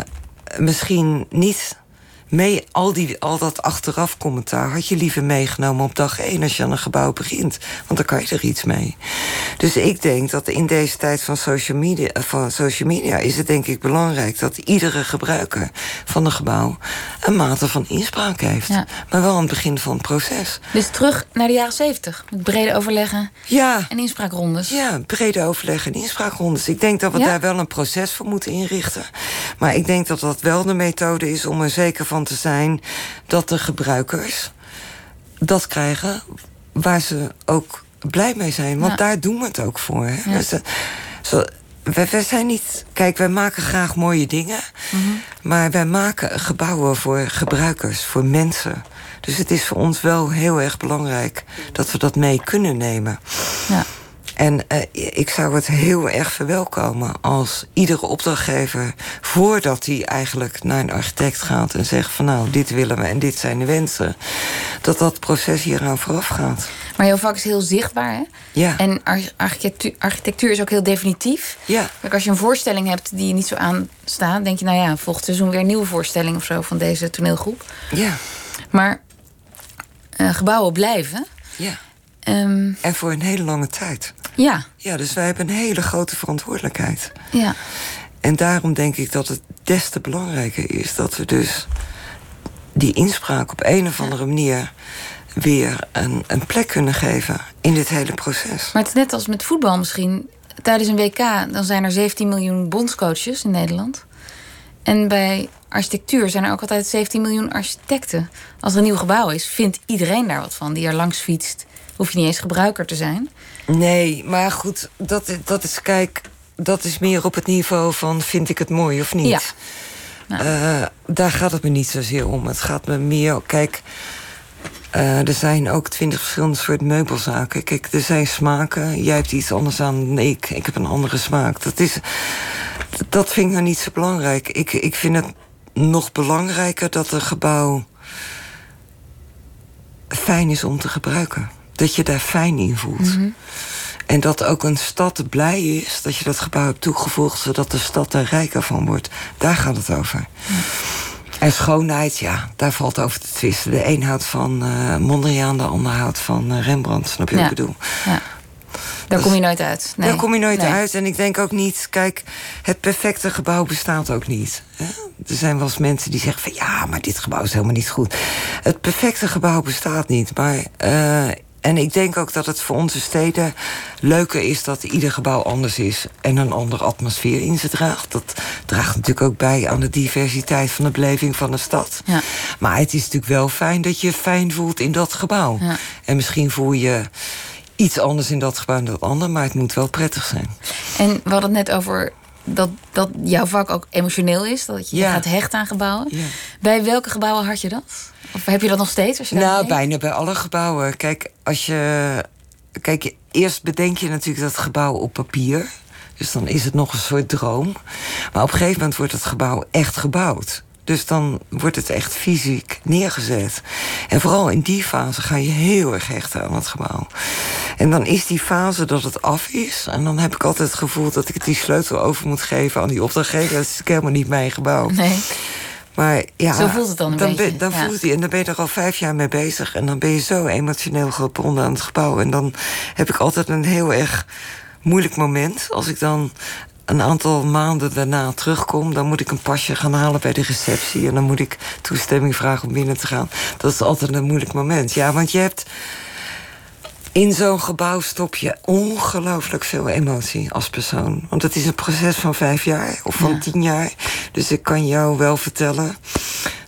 [SPEAKER 4] misschien niet mee, al, die, al dat achteraf commentaar had je liever meegenomen op dag één als je aan een gebouw begint. Want dan kan je er iets mee. Dus ik denk dat in deze tijd van social media, van social media is het denk ik belangrijk dat iedere gebruiker van een gebouw een mate van inspraak heeft.
[SPEAKER 3] Ja.
[SPEAKER 4] Maar wel aan het begin van het proces.
[SPEAKER 3] Dus terug naar de jaren zeventig. Met brede overleggen
[SPEAKER 4] Ja.
[SPEAKER 3] en inspraakrondes.
[SPEAKER 4] Ja, brede overleg en inspraakrondes. Ik denk dat we
[SPEAKER 3] Ja?
[SPEAKER 4] daar wel een proces voor moeten inrichten. Maar ik denk dat dat wel de methode is om er zeker van te zijn dat de gebruikers dat krijgen waar ze ook blij mee zijn. Want
[SPEAKER 3] Ja.
[SPEAKER 4] daar doen we het ook voor. Hè?
[SPEAKER 3] Ja.
[SPEAKER 4] Dus, eh, zo, wij, wij zijn niet. Kijk, wij maken graag mooie dingen.
[SPEAKER 3] Mhm.
[SPEAKER 4] Maar wij maken gebouwen voor gebruikers, voor mensen. Dus het is voor ons wel heel erg belangrijk dat we dat mee kunnen nemen.
[SPEAKER 3] Ja.
[SPEAKER 4] En eh, ik zou het heel erg verwelkomen als iedere opdrachtgever, voordat hij eigenlijk naar een architect gaat en zegt van nou, dit willen we en dit zijn de wensen, dat dat proces hieraan vooraf gaat.
[SPEAKER 3] Maar jouw vak is heel zichtbaar, hè?
[SPEAKER 4] Ja.
[SPEAKER 3] En ar- architectuur, architectuur is ook heel definitief.
[SPEAKER 4] Ja.
[SPEAKER 3] Kijk, als je een voorstelling hebt die je niet zo aanstaat... denk je, nou ja, volgend seizoen weer een nieuwe voorstelling of zo... van deze toneelgroep.
[SPEAKER 4] Ja,
[SPEAKER 3] Maar eh, gebouwen blijven.
[SPEAKER 4] ja.
[SPEAKER 3] Ehm,
[SPEAKER 4] En voor een hele lange tijd.
[SPEAKER 3] Ja,
[SPEAKER 4] Ja, dus wij hebben een hele grote verantwoordelijkheid.
[SPEAKER 3] ja.
[SPEAKER 4] En daarom denk ik dat het des te belangrijker is dat we dus die inspraak op een of andere manier weer een, een plek kunnen geven in dit hele proces.
[SPEAKER 3] Maar het is net als met voetbal misschien. Tijdens een WK dan zijn er 17 miljoen bondscoaches in Nederland. En bij architectuur zijn er ook altijd 17 miljoen architecten. Als er een nieuw gebouw is, vindt iedereen daar wat van. Die er langs fietst. Hoef je niet eens gebruiker te zijn.
[SPEAKER 4] Nee, maar goed, dat, dat is, kijk, dat is meer op het niveau van vind ik het mooi of niet.
[SPEAKER 3] Ja. Nou.
[SPEAKER 4] Daar gaat het me niet zozeer om. Het gaat me meer, kijk, eh, er zijn ook twintig verschillende soorten meubelzaken. Kijk, er zijn smaken. Jij hebt iets anders aan dan ik. Ik heb een andere smaak. Dat, is, dat vind ik nou niet zo belangrijk. Ik, ik vind het nog belangrijker dat een gebouw fijn is om te gebruiken. Dat je daar fijn in voelt. En dat ook een stad blij is dat je dat gebouw hebt toegevoegd... zodat de stad er rijker van wordt. Daar gaat het over. En schoonheid, ja, daar valt over te twisten. De een houdt van eh Mondriaan, de ander houdt van eh, Rembrandt. Snap je
[SPEAKER 3] Ja.
[SPEAKER 4] wat ik bedoel?
[SPEAKER 3] Ja. Daar kom je nooit uit. Nee.
[SPEAKER 4] Daar kom je nooit
[SPEAKER 3] Nee.
[SPEAKER 4] uit. En ik denk ook niet, kijk, het perfecte gebouw bestaat ook niet. Hè? Er zijn wel eens mensen die zeggen van ja, maar dit gebouw is helemaal niet goed. Het perfecte gebouw bestaat niet. Maar, eh, en ik denk ook dat het voor onze steden leuker is dat ieder gebouw anders is en een andere atmosfeer in zich draagt. Dat draagt natuurlijk ook bij aan de diversiteit van de beleving van de stad.
[SPEAKER 3] Ja.
[SPEAKER 4] Maar het is natuurlijk wel fijn dat je je fijn voelt in dat gebouw.
[SPEAKER 3] Ja.
[SPEAKER 4] En misschien voel je iets anders in dat gebouw dan dat andere, maar het moet wel prettig zijn.
[SPEAKER 3] En we hadden het net over dat, dat jouw vak ook emotioneel is. Dat je
[SPEAKER 4] Ja.
[SPEAKER 3] gaat hechten aan gebouwen.
[SPEAKER 4] Ja.
[SPEAKER 3] Bij welke gebouwen had je dat? Of heb je dat nog steeds? Als je
[SPEAKER 4] Nou, bijna bij alle gebouwen. Kijk, als je. Kijk, eerst bedenk je natuurlijk dat gebouw op papier. Dus dan is het nog een soort droom. Maar op een gegeven moment wordt het gebouw echt gebouwd. Dus dan wordt het echt fysiek neergezet. En vooral in die fase ga je heel erg hechten aan het gebouw. En dan is die fase dat het af is. En dan heb ik altijd het gevoel dat ik die sleutel over moet geven aan die opdrachtgever. Dat is helemaal niet mijn gebouw.
[SPEAKER 3] Nee.
[SPEAKER 4] Maar ja,
[SPEAKER 3] Zo voelt het dan een
[SPEAKER 4] dan
[SPEAKER 3] beetje,
[SPEAKER 4] dan
[SPEAKER 3] ja.
[SPEAKER 4] voelt hij, en dan ben je er al vijf jaar mee bezig. En dan ben je zo emotioneel gebonden aan het gebouw. En dan heb ik altijd een heel erg moeilijk moment. Als ik dan een aantal maanden daarna terugkom... dan moet ik een pasje gaan halen bij de receptie. En dan moet ik toestemming vragen om binnen te gaan. Dat is altijd een moeilijk moment. Ja, want je hebt... In zo'n gebouw stop je ongelooflijk veel emotie als persoon. Want het is een proces van vijf jaar of van
[SPEAKER 3] Ja.
[SPEAKER 4] tien jaar. Dus ik kan jou wel vertellen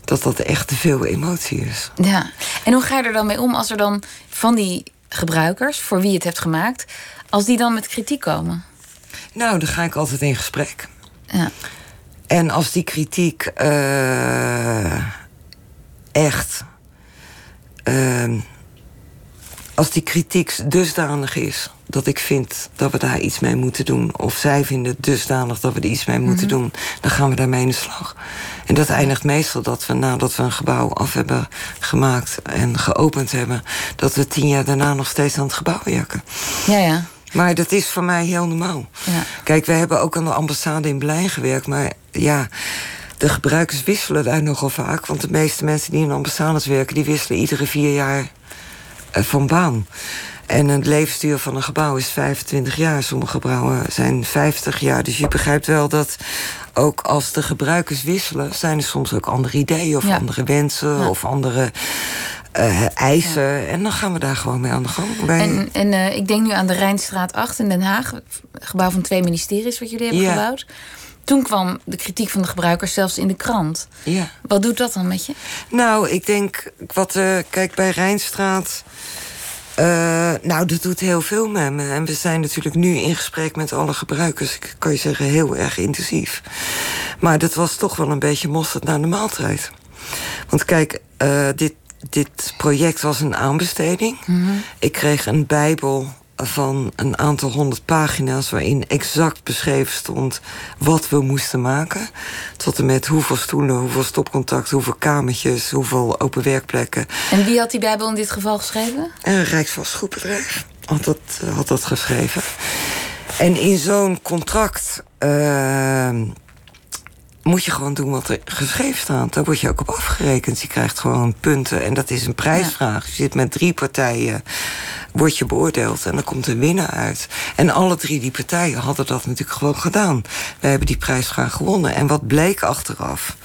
[SPEAKER 4] dat dat echt te veel emotie is.
[SPEAKER 3] Ja. En hoe ga je er dan mee om als er dan van die gebruikers, voor wie je het hebt gemaakt, als die dan met kritiek komen?
[SPEAKER 4] Nou, dan ga ik altijd in gesprek.
[SPEAKER 3] Ja.
[SPEAKER 4] En als die kritiek eh, echt. ehm, als die kritiek dusdanig is dat ik vind dat we daar iets mee moeten doen, of zij vinden het dusdanig dat we er iets mee moeten doen, dan gaan we daarmee in de slag. En dat eindigt meestal dat we nadat we een gebouw af hebben gemaakt en geopend hebben, dat we tien jaar daarna nog steeds aan het gebouw werken.
[SPEAKER 3] Ja, ja.
[SPEAKER 4] Maar dat is voor mij heel normaal.
[SPEAKER 3] Ja.
[SPEAKER 4] Kijk, we hebben ook aan de ambassade in Berlijn gewerkt, maar ja. de gebruikers wisselen daar nogal vaak. Want de meeste mensen die in ambassades werken... die wisselen iedere vier jaar uh, van baan. En het levensduur van een gebouw is 25 jaar. Sommige gebouwen zijn 50 jaar. Dus je begrijpt wel dat ook als de gebruikers wisselen... zijn er soms ook andere ideeën of andere wensen... of andere uh, eisen. En dan gaan we daar gewoon mee aan de gang.
[SPEAKER 3] Bij... En, en uh, ik denk nu aan de Rijnstraat 8 in Den Haag. Het gebouw van twee ministeries wat jullie hebben ja. gebouwd. Toen kwam de kritiek van de gebruikers zelfs in de krant.
[SPEAKER 4] Ja.
[SPEAKER 3] Wat doet dat dan met je?
[SPEAKER 4] Nou, ik denk, wat, uh, kijk, bij Rijnstraat... Uh, nou, dat doet heel veel met me. En we zijn natuurlijk nu in gesprek met alle gebruikers. Ik kan je zeggen, heel erg intensief. Maar dat was toch wel een beetje mosterd naar de maaltijd. Want kijk, uh, dit, dit project was een aanbesteding. Mm -hmm. Ik kreeg een bijbel van een aantal honderd pagina's... waarin exact beschreven stond wat we moesten maken. Tot en met hoeveel stoelen, hoeveel stopcontact... hoeveel kamertjes, hoeveel open werkplekken.
[SPEAKER 3] En wie had die bijbel in dit geval geschreven?
[SPEAKER 4] Een Rijksvastgoedbedrijf had dat, had dat geschreven. En in zo'n contract... Uh, moet je gewoon doen wat er geschreven staat. Daar word je ook op afgerekend. Je krijgt gewoon punten en dat is een prijsvraag. Je zit met drie partijen, word je beoordeeld en dan komt een winnaar uit. En alle drie die partijen hadden dat natuurlijk gewoon gedaan. We hebben die prijsvraag gewonnen. En wat bleek achteraf?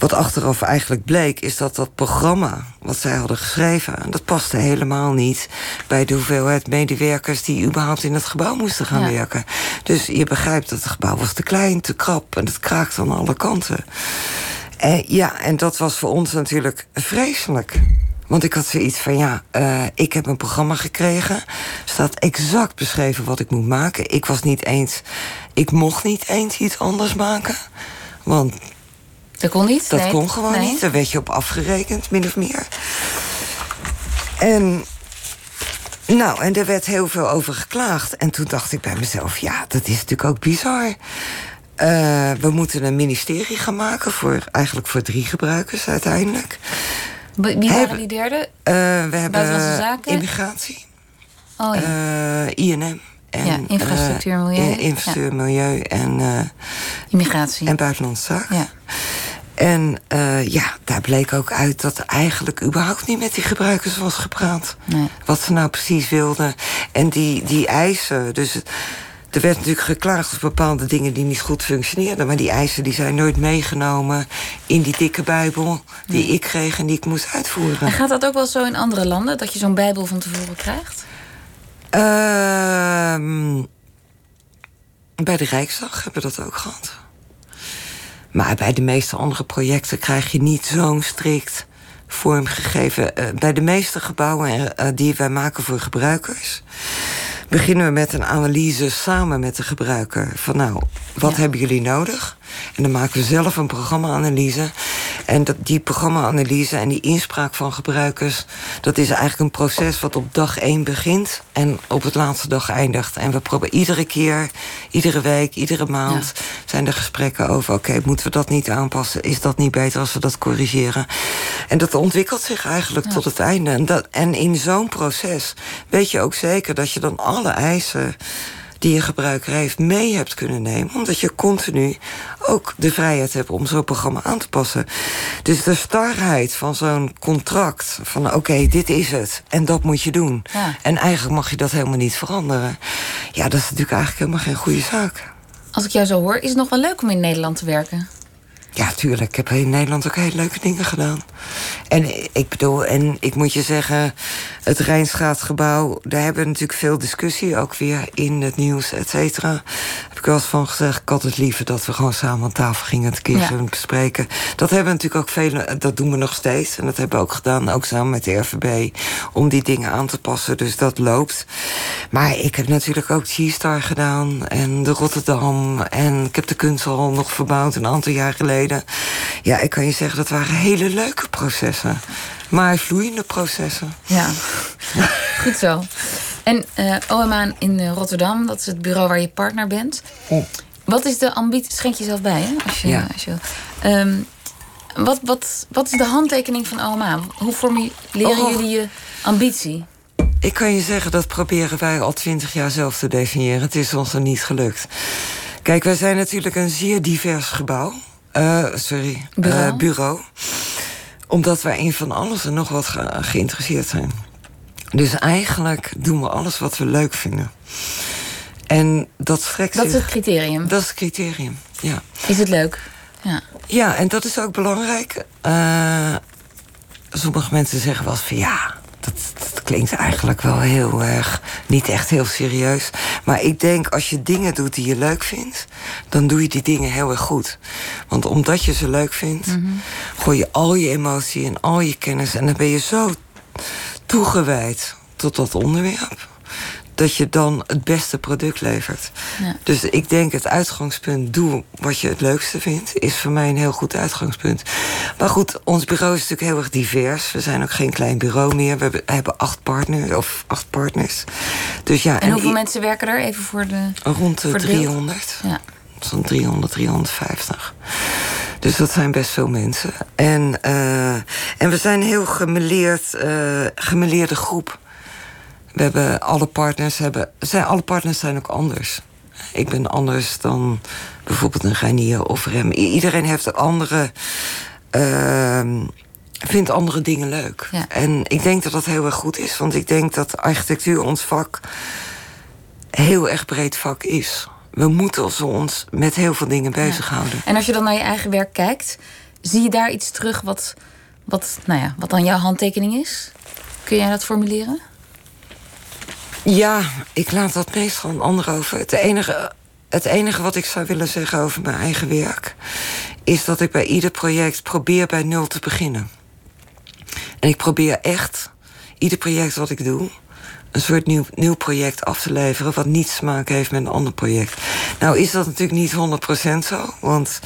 [SPEAKER 4] Wat achteraf eigenlijk bleek, is dat dat programma wat zij hadden geschreven... dat paste helemaal niet bij de hoeveelheid medewerkers... die überhaupt in het gebouw moesten gaan ja. werken. Dus je begrijpt dat het gebouw was te klein, te krap... en het kraakte aan alle kanten. En, ja, en dat was voor ons natuurlijk vreselijk. Want ik had zoiets van, ja, uh, ik heb een programma gekregen. Staat exact beschreven wat ik moet maken. Ik was niet eens... Ik mocht niet eens iets anders maken. Want
[SPEAKER 3] dat kon niet?
[SPEAKER 4] Dat
[SPEAKER 3] nee.
[SPEAKER 4] kon gewoon
[SPEAKER 3] nee.
[SPEAKER 4] niet. Daar werd je op afgerekend, min of meer. En... Nou, en er werd heel veel over geklaagd. En toen dacht ik bij mezelf, ja, dat is natuurlijk ook bizar. Uh, we moeten een ministerie gaan maken, voor, eigenlijk voor drie gebruikers uiteindelijk.
[SPEAKER 3] Wie waren die derde?
[SPEAKER 4] Uh, we hebben
[SPEAKER 3] zaken?
[SPEAKER 4] immigratie,
[SPEAKER 3] oh, ja.
[SPEAKER 4] uh, INM. En,
[SPEAKER 3] ja, infrastructuur, milieu.
[SPEAKER 4] infrastructuur, milieu en...
[SPEAKER 3] Immigratie.
[SPEAKER 4] En buitenlandse zaken.
[SPEAKER 3] Ja.
[SPEAKER 4] En uh, ja, daar bleek ook uit dat er eigenlijk überhaupt niet met die gebruikers was gepraat.
[SPEAKER 3] Nee.
[SPEAKER 4] Wat ze nou precies wilden. En die, die eisen, dus er werd natuurlijk geklaagd over bepaalde dingen die niet goed functioneerden. Maar die eisen die zijn nooit meegenomen in die dikke bijbel die nee. ik kreeg en die ik moest uitvoeren.
[SPEAKER 3] En gaat dat ook wel zo in andere landen, dat je zo'n bijbel van tevoren krijgt?
[SPEAKER 4] Uh, bij de Rijksdag hebben we dat ook gehad. Maar bij de meeste andere projecten krijg je niet zo'n strikt vormgegeven. Uh, bij de meeste gebouwen uh, die wij maken voor gebruikers beginnen we met een analyse samen met de gebruiker. Van nou, wat ja. hebben jullie nodig? En dan maken we zelf een programma-analyse. En dat, die programma-analyse en die inspraak van gebruikers... dat is eigenlijk een proces wat op dag één begint... en op het laatste dag eindigt. En we proberen iedere keer, iedere week, iedere maand... Ja. zijn er gesprekken over... oké, okay, moeten we dat niet aanpassen? Is dat niet beter als we dat corrigeren? En dat ontwikkelt zich eigenlijk ja. tot het einde. En, dat, en in zo'n proces weet je ook zeker... dat je dan alle eisen die je gebruiker heeft mee hebt kunnen nemen. Omdat je continu ook de vrijheid hebt om zo'n programma aan te passen. Dus de starheid van zo'n contract, van oké, okay, dit is het en dat moet je doen.
[SPEAKER 3] Ja.
[SPEAKER 4] En eigenlijk mag je dat helemaal niet veranderen. Ja, dat is natuurlijk eigenlijk helemaal geen goede zaak.
[SPEAKER 3] Als ik jou zo hoor, is het nog wel leuk om in Nederland te werken?
[SPEAKER 4] Ja, tuurlijk. Ik heb in Nederland ook hele leuke dingen gedaan. En ik bedoel, en ik moet je zeggen, het Rijnstraatgebouw, daar hebben we natuurlijk veel discussie, ook weer in het nieuws, et cetera. Heb ik wel eens van gezegd, ik had het liever dat we gewoon samen aan tafel gingen het keer ja. bespreken. Dat hebben we natuurlijk ook veel, dat doen we nog steeds. En dat hebben we ook gedaan, ook samen met de RVB, om die dingen aan te passen. Dus dat loopt. Maar ik heb natuurlijk ook G-Star gedaan en de Rotterdam. En ik heb de kunsthal nog verbouwd een aantal jaar geleden. Ja, ik kan je zeggen, dat waren hele leuke processen. Maar vloeiende processen.
[SPEAKER 3] Ja, goed zo. En uh, OMA in Rotterdam, dat is het bureau waar je partner bent.
[SPEAKER 4] Oh.
[SPEAKER 3] Wat is de ambitie? Schenk jezelf bij, hè? Als je,
[SPEAKER 4] ja.
[SPEAKER 3] als je, um, wat, wat, wat is de handtekening van OMA? Hoe formuleren oh. jullie je ambitie?
[SPEAKER 4] Ik kan je zeggen, dat proberen wij al twintig jaar zelf te definiëren. Het is ons er niet gelukt. Kijk, wij zijn natuurlijk een zeer divers gebouw. Uh, sorry, bureau. bureau. Omdat wij in van alles en nog wat geïnteresseerd zijn. Dus eigenlijk doen we alles wat we leuk vinden. En dat strekt
[SPEAKER 3] Dat is het criterium?
[SPEAKER 4] Dat is het criterium, ja.
[SPEAKER 3] Is het leuk? Ja,
[SPEAKER 4] ja en dat is ook belangrijk. Uh, sommige mensen zeggen wel eens van ja, dat, dat, klinkt eigenlijk wel heel erg, niet echt heel serieus. Maar ik denk als je dingen doet die je leuk vindt, dan doe je die dingen heel erg goed. Want omdat je ze leuk vindt, mhm. gooi je al je emotie en al je kennis en dan ben je zo toegewijd tot dat onderwerp dat je dan het beste product levert. Ja. Dus ik denk het uitgangspunt, doe wat je het leukste vindt, is voor mij een heel goed uitgangspunt. Maar goed, ons bureau is natuurlijk heel erg divers. We zijn ook geen klein bureau meer. We hebben, acht partners of acht partners. Dus ja,
[SPEAKER 3] en, hoeveel mensen werken er even voor de.
[SPEAKER 4] Rond de 300. Ja. Zo'n 300, 350. Dus dat zijn best veel mensen. En, uh, en we zijn een heel gemeleerd, uh, gemeleerde groep. We hebben alle partners hebben. Zijn, alle partners zijn ook anders. Ik ben anders dan bijvoorbeeld een Reinier of Rem. Iedereen heeft andere. Uh, vindt andere dingen leuk. En ik denk dat dat heel erg goed is. Want ik denk dat architectuur ons vak. heel erg breed vak is. We moeten ons met heel veel dingen bezighouden. Ja.
[SPEAKER 3] En als je dan naar je eigen werk kijkt, zie je daar iets terug wat, wat, nou ja, wat dan jouw handtekening is? Kun jij dat formuleren?
[SPEAKER 4] Ja, ik laat dat meestal aan anderen over. Het enige, het enige wat ik zou willen zeggen over mijn eigen werk... is dat ik bij ieder project probeer bij nul te beginnen. En ik probeer echt, ieder project wat ik doe... een soort nieuw, nieuw project af te leveren... wat niets te maken heeft met een ander project. Nou is dat natuurlijk niet 100% zo, want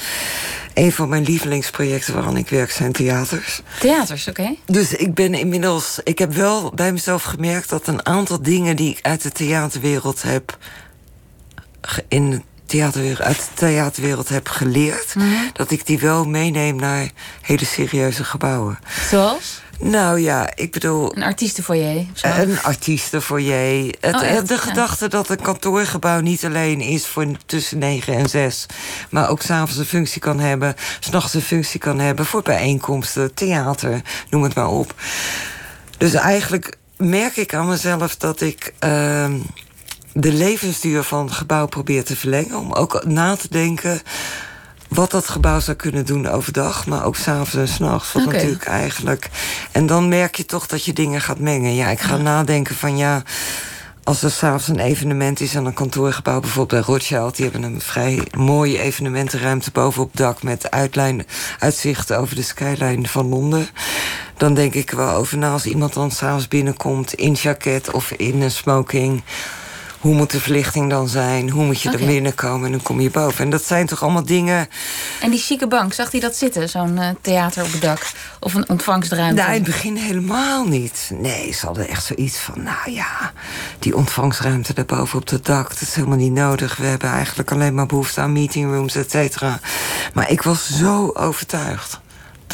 [SPEAKER 4] een van mijn lievelingsprojecten waaraan ik werk zijn theaters.
[SPEAKER 3] Theaters, oké.
[SPEAKER 4] Dus ik ben inmiddels. Ik heb wel bij mezelf gemerkt dat een aantal dingen die ik uit de theaterwereld heb. in de theaterwereld, uit de theaterwereld heb geleerd, mhm. dat ik die wel meeneem naar hele serieuze gebouwen.
[SPEAKER 3] Zoals?
[SPEAKER 4] Nou ja, ik bedoel...
[SPEAKER 3] Een artiestenfoyer?
[SPEAKER 4] Een artiestenfoyer. Het, oh, de gedachte dat een kantoorgebouw niet alleen is voor tussen 9 en 6... maar ook s'avonds een functie kan hebben, s'nachts een functie kan hebben... voor bijeenkomsten, theater, noem het maar op. Dus eigenlijk merk ik aan mezelf dat ik... Uh, de levensduur van het gebouw probeer te verlengen. Om ook na te denken wat dat gebouw zou kunnen doen overdag, maar ook s'avonds en s'nachts. Wat natuurlijk eigenlijk. En dan merk je toch dat je dingen gaat mengen. Ja, ik ga nadenken van ja. Als er s'avonds een evenement is aan een kantoorgebouw, bijvoorbeeld bij Rothschild, die hebben een vrij mooie evenementenruimte bovenop het dak met uitlijn, uitzichten over de skyline van Londen. Dan denk ik wel over na als iemand dan s'avonds binnenkomt in jacket of in een smoking hoe moet de verlichting dan zijn? Hoe moet je er binnenkomen? En dan kom je boven. En dat zijn toch allemaal dingen...
[SPEAKER 3] En die chique bank, zag hij dat zitten? Zo'n uh, theater op het dak? Of een ontvangstruimte?
[SPEAKER 4] Nou, in het begin helemaal niet. Nee, ze hadden echt zoiets van... nou ja, die ontvangstruimte daarboven op het dak... dat is helemaal niet nodig. We hebben eigenlijk alleen maar behoefte aan meetingrooms, et cetera. Maar ik was zo overtuigd